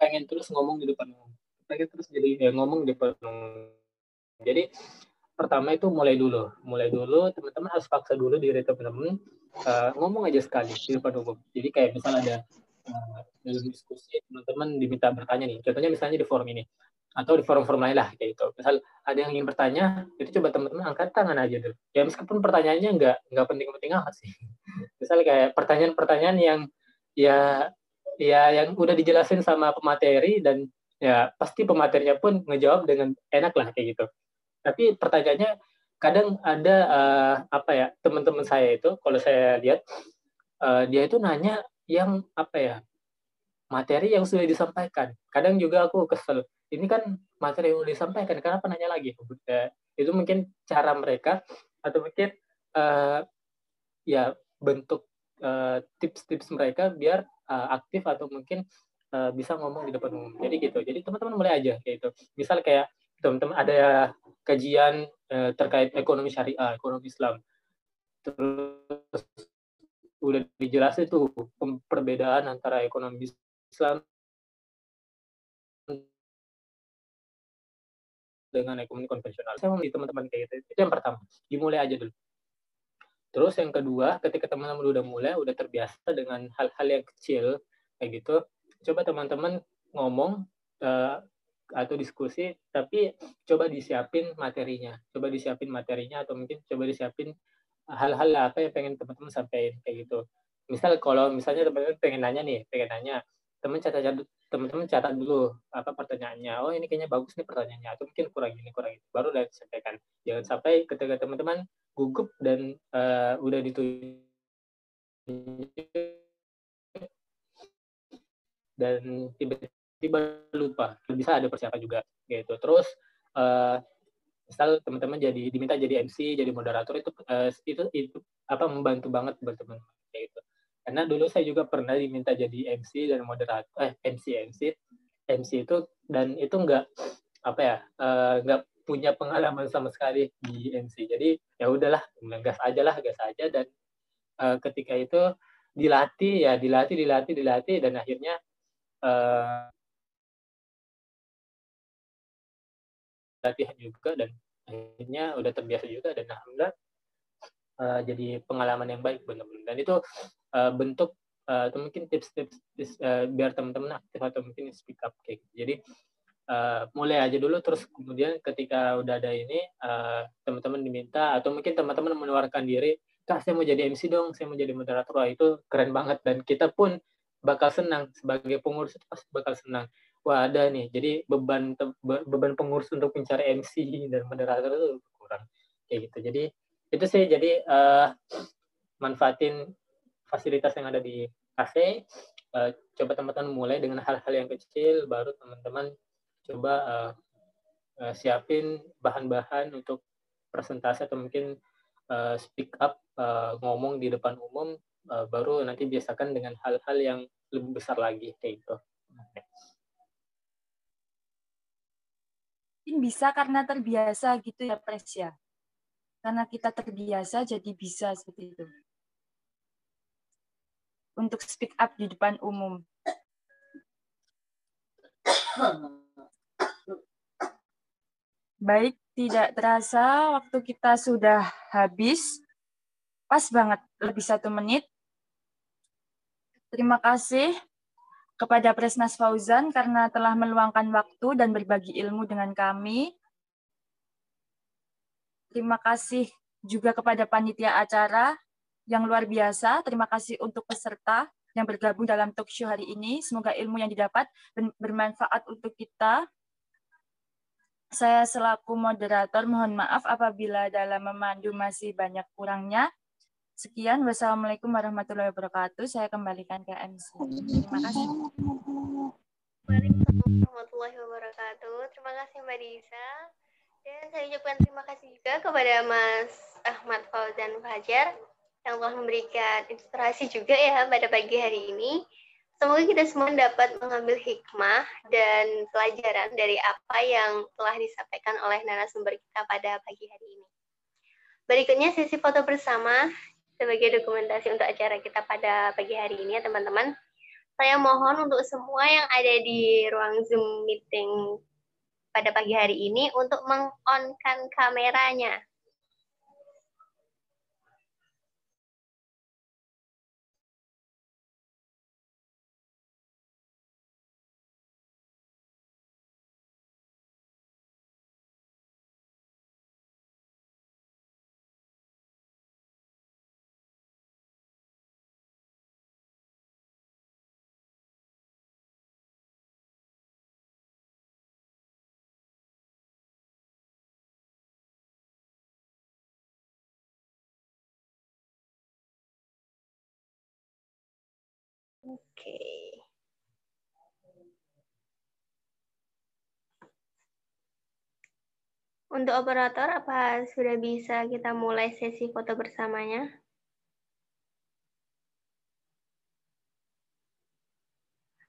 pengen terus ngomong di depan umum pengen terus jadi ya, ngomong di depan umum jadi pertama itu mulai dulu mulai dulu teman-teman harus paksa dulu diri teman-teman uh, ngomong aja sekali di depan umum jadi kayak misal ada uh, diskusi teman-teman diminta bertanya nih contohnya misalnya di forum ini atau di forum-forum lain lah kayak gitu. Misal ada yang ingin bertanya, itu coba teman-teman angkat tangan aja dulu. Ya meskipun pertanyaannya nggak nggak penting-penting amat sih. Misal kayak pertanyaan-pertanyaan yang ya ya yang udah dijelasin sama pemateri dan ya pasti pematerinya pun ngejawab dengan enak lah kayak gitu. Tapi pertanyaannya kadang ada uh, apa ya teman-teman saya itu kalau saya lihat uh, dia itu nanya yang apa ya materi yang sudah disampaikan. Kadang juga aku kesel ini kan materi yang disampaikan kenapa nanya lagi? Itu mungkin cara mereka atau mungkin uh, ya bentuk tips eh, tips-tips mereka biar uh, aktif atau mungkin uh, bisa ngomong di depan umum. Jadi gitu. Jadi teman-teman mulai aja kayak gitu. Misal kayak teman-teman ada kajian uh, terkait ekonomi syariah ekonomi Islam terus udah dijelasin tuh perbedaan antara ekonomi Islam dengan ekonomi konvensional. Saya mau teman-teman kayak gitu. Itu yang pertama. Dimulai aja dulu. Terus yang kedua, ketika teman-teman udah mulai, udah terbiasa dengan hal-hal yang kecil kayak gitu, coba teman-teman ngomong uh, atau diskusi, tapi coba disiapin materinya, coba disiapin materinya atau mungkin coba disiapin hal-hal apa yang pengen teman-teman sampaikan kayak gitu. Misal kalau misalnya teman-teman pengen nanya nih, pengen nanya, teman catat teman-teman catat dulu apa pertanyaannya? Oh ini kayaknya bagus nih pertanyaannya atau mungkin kurang ini kurang itu baru udah disampaikan. Jangan sampai ketika teman-teman gugup dan uh, udah ditulis dan tiba-tiba lupa. Bisa ada persiapan juga gitu. Terus uh, misal teman-teman jadi diminta jadi MC jadi moderator itu uh, itu itu apa membantu banget buat kayak gitu. Karena dulu saya juga pernah diminta jadi MC dan moderator eh MC MC MC itu dan itu enggak apa ya enggak uh, punya pengalaman sama sekali di MC jadi ya udahlah gas aja lah gas aja dan uh, ketika itu dilatih ya dilatih dilatih dilatih dan akhirnya uh, latihan juga dan akhirnya udah terbiasa juga dan alhamdulillah uh, jadi pengalaman yang baik benar-benar dan itu uh, bentuk uh, atau mungkin tips-tips uh, biar teman-teman aktif atau mungkin speak up kayak gitu. Jadi uh, mulai aja dulu terus kemudian ketika udah ada ini uh, teman-teman diminta atau mungkin teman-teman menawarkan diri, "Kak, saya mau jadi MC dong, saya mau jadi moderator." Wah, itu keren banget dan kita pun bakal senang sebagai pengurus pasti bakal senang. Wah, ada nih. Jadi beban beban pengurus untuk mencari MC dan moderator itu kurang kayak gitu. Jadi itu sih jadi uh, manfaatin fasilitas yang ada di kafe. Uh, coba teman-teman mulai dengan hal-hal yang kecil, baru teman-teman coba uh, uh, siapin bahan-bahan untuk presentasi atau mungkin uh, speak up, uh, ngomong di depan umum, uh, baru nanti biasakan dengan hal-hal yang lebih besar lagi kayak itu. Mungkin bisa karena terbiasa gitu ya, Pres ya. Karena kita terbiasa jadi bisa seperti itu untuk speak up di depan umum. Baik, tidak terasa waktu kita sudah habis. Pas banget, lebih satu menit. Terima kasih kepada Presnas Fauzan karena telah meluangkan waktu dan berbagi ilmu dengan kami. Terima kasih juga kepada panitia acara yang luar biasa. Terima kasih untuk peserta yang bergabung dalam talk show hari ini. Semoga ilmu yang didapat bermanfaat untuk kita. Saya selaku moderator mohon maaf apabila dalam memandu masih banyak kurangnya. Sekian, wassalamualaikum warahmatullahi wabarakatuh. Saya kembalikan ke MC. Terima kasih. Waalaikumsalam warahmatullahi wabarakatuh. Terima kasih Mbak Disa. Dan saya ucapkan terima kasih juga kepada Mas Ahmad Fauzan Fajar yang telah memberikan inspirasi juga ya pada pagi hari ini. Semoga kita semua dapat mengambil hikmah dan pelajaran dari apa yang telah disampaikan oleh narasumber kita pada pagi hari ini. Berikutnya sesi foto bersama sebagai dokumentasi untuk acara kita pada pagi hari ini ya teman-teman. saya mohon untuk semua yang ada di ruang Zoom meeting pada pagi hari ini untuk meng-on-kan kameranya. Untuk operator, apa sudah bisa kita mulai sesi foto bersamanya?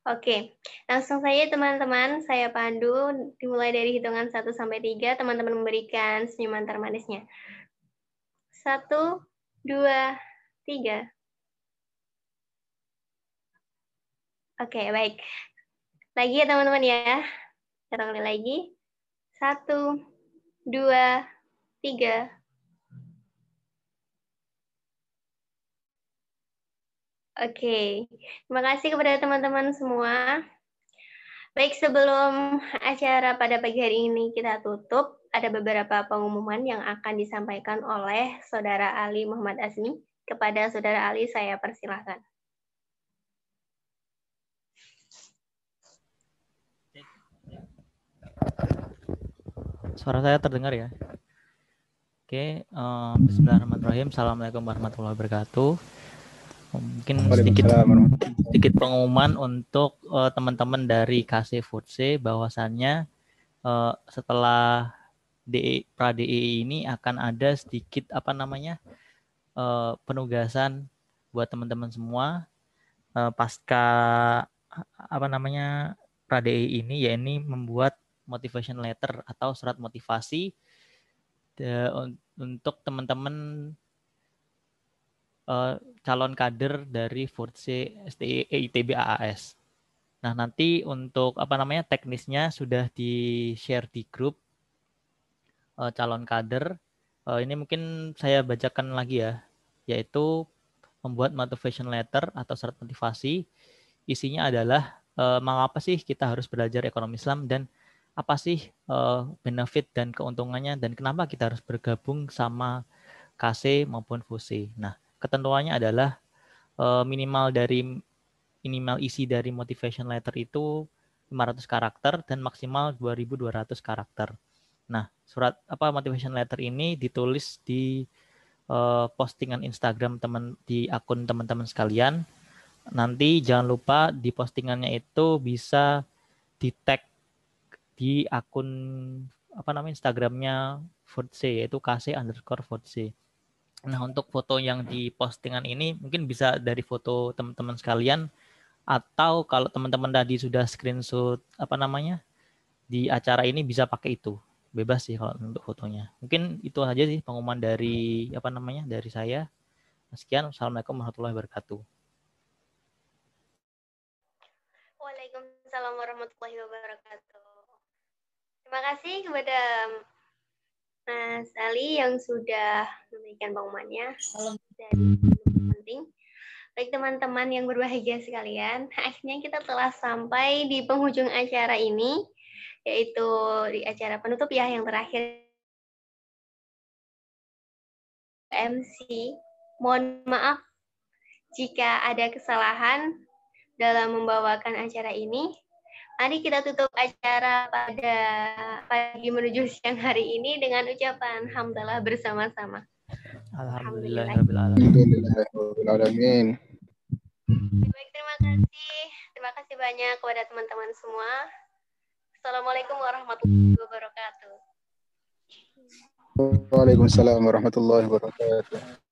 Oke, langsung saja teman-teman, saya pandu dimulai dari hitungan 1 sampai 3, teman-teman memberikan senyuman termanisnya. 1 2 3 Oke, baik. Lagi ya teman-teman ya. Kita lagi. Satu, dua, tiga. Oke, terima kasih kepada teman-teman semua. Baik, sebelum acara pada pagi hari ini kita tutup, ada beberapa pengumuman yang akan disampaikan oleh Saudara Ali Muhammad Azmi. Kepada Saudara Ali, saya persilahkan. Suara saya terdengar ya? Oke, uh, Bismillahirrahmanirrahim. Assalamualaikum warahmatullahi wabarakatuh. Mungkin sedikit sedikit pengumuman untuk uh, teman-teman dari KC Foodse bahwasannya uh, setelah DE pra DE ini akan ada sedikit apa namanya uh, penugasan buat teman-teman semua uh, pasca apa namanya pra DE ini ya ini membuat motivation letter atau surat motivasi de, untuk teman-teman uh, calon kader dari Force ITB AAS. Nah, nanti untuk apa namanya teknisnya sudah di-share di grup uh, calon kader. Uh, ini mungkin saya bacakan lagi ya, yaitu membuat motivation letter atau surat motivasi. Isinya adalah uh, mengapa sih kita harus belajar ekonomi Islam dan apa sih uh, benefit dan keuntungannya dan kenapa kita harus bergabung sama KC maupun FUSE. Nah, ketentuannya adalah uh, minimal dari minimal isi dari motivation letter itu 500 karakter dan maksimal 2200 karakter. Nah, surat apa motivation letter ini ditulis di uh, postingan Instagram teman di akun teman-teman sekalian. Nanti jangan lupa di postingannya itu bisa di tag di akun apa namanya Instagramnya Foodse yaitu kc underscore Foodse. Nah untuk foto yang di postingan ini mungkin bisa dari foto teman-teman sekalian atau kalau teman-teman tadi sudah screenshot apa namanya di acara ini bisa pakai itu bebas sih kalau untuk fotonya. Mungkin itu aja sih pengumuman dari apa namanya dari saya. Sekian, assalamualaikum warahmatullahi wabarakatuh. Waalaikumsalam warahmatullahi wabarakatuh. Terima kasih kepada Mas Ali yang sudah memberikan pengumumannya dari penting. Baik teman-teman yang berbahagia sekalian, akhirnya kita telah sampai di penghujung acara ini, yaitu di acara penutup ya yang terakhir. MC, mohon maaf jika ada kesalahan dalam membawakan acara ini. Mari kita tutup acara pada pagi menuju siang hari ini dengan ucapan hamdalah bersama-sama. Alhamdulillah. Alhamdulillah. Baik, terima kasih. Terima kasih banyak kepada teman-teman semua. Assalamualaikum warahmatullahi wabarakatuh. Waalaikumsalam warahmatullahi wabarakatuh.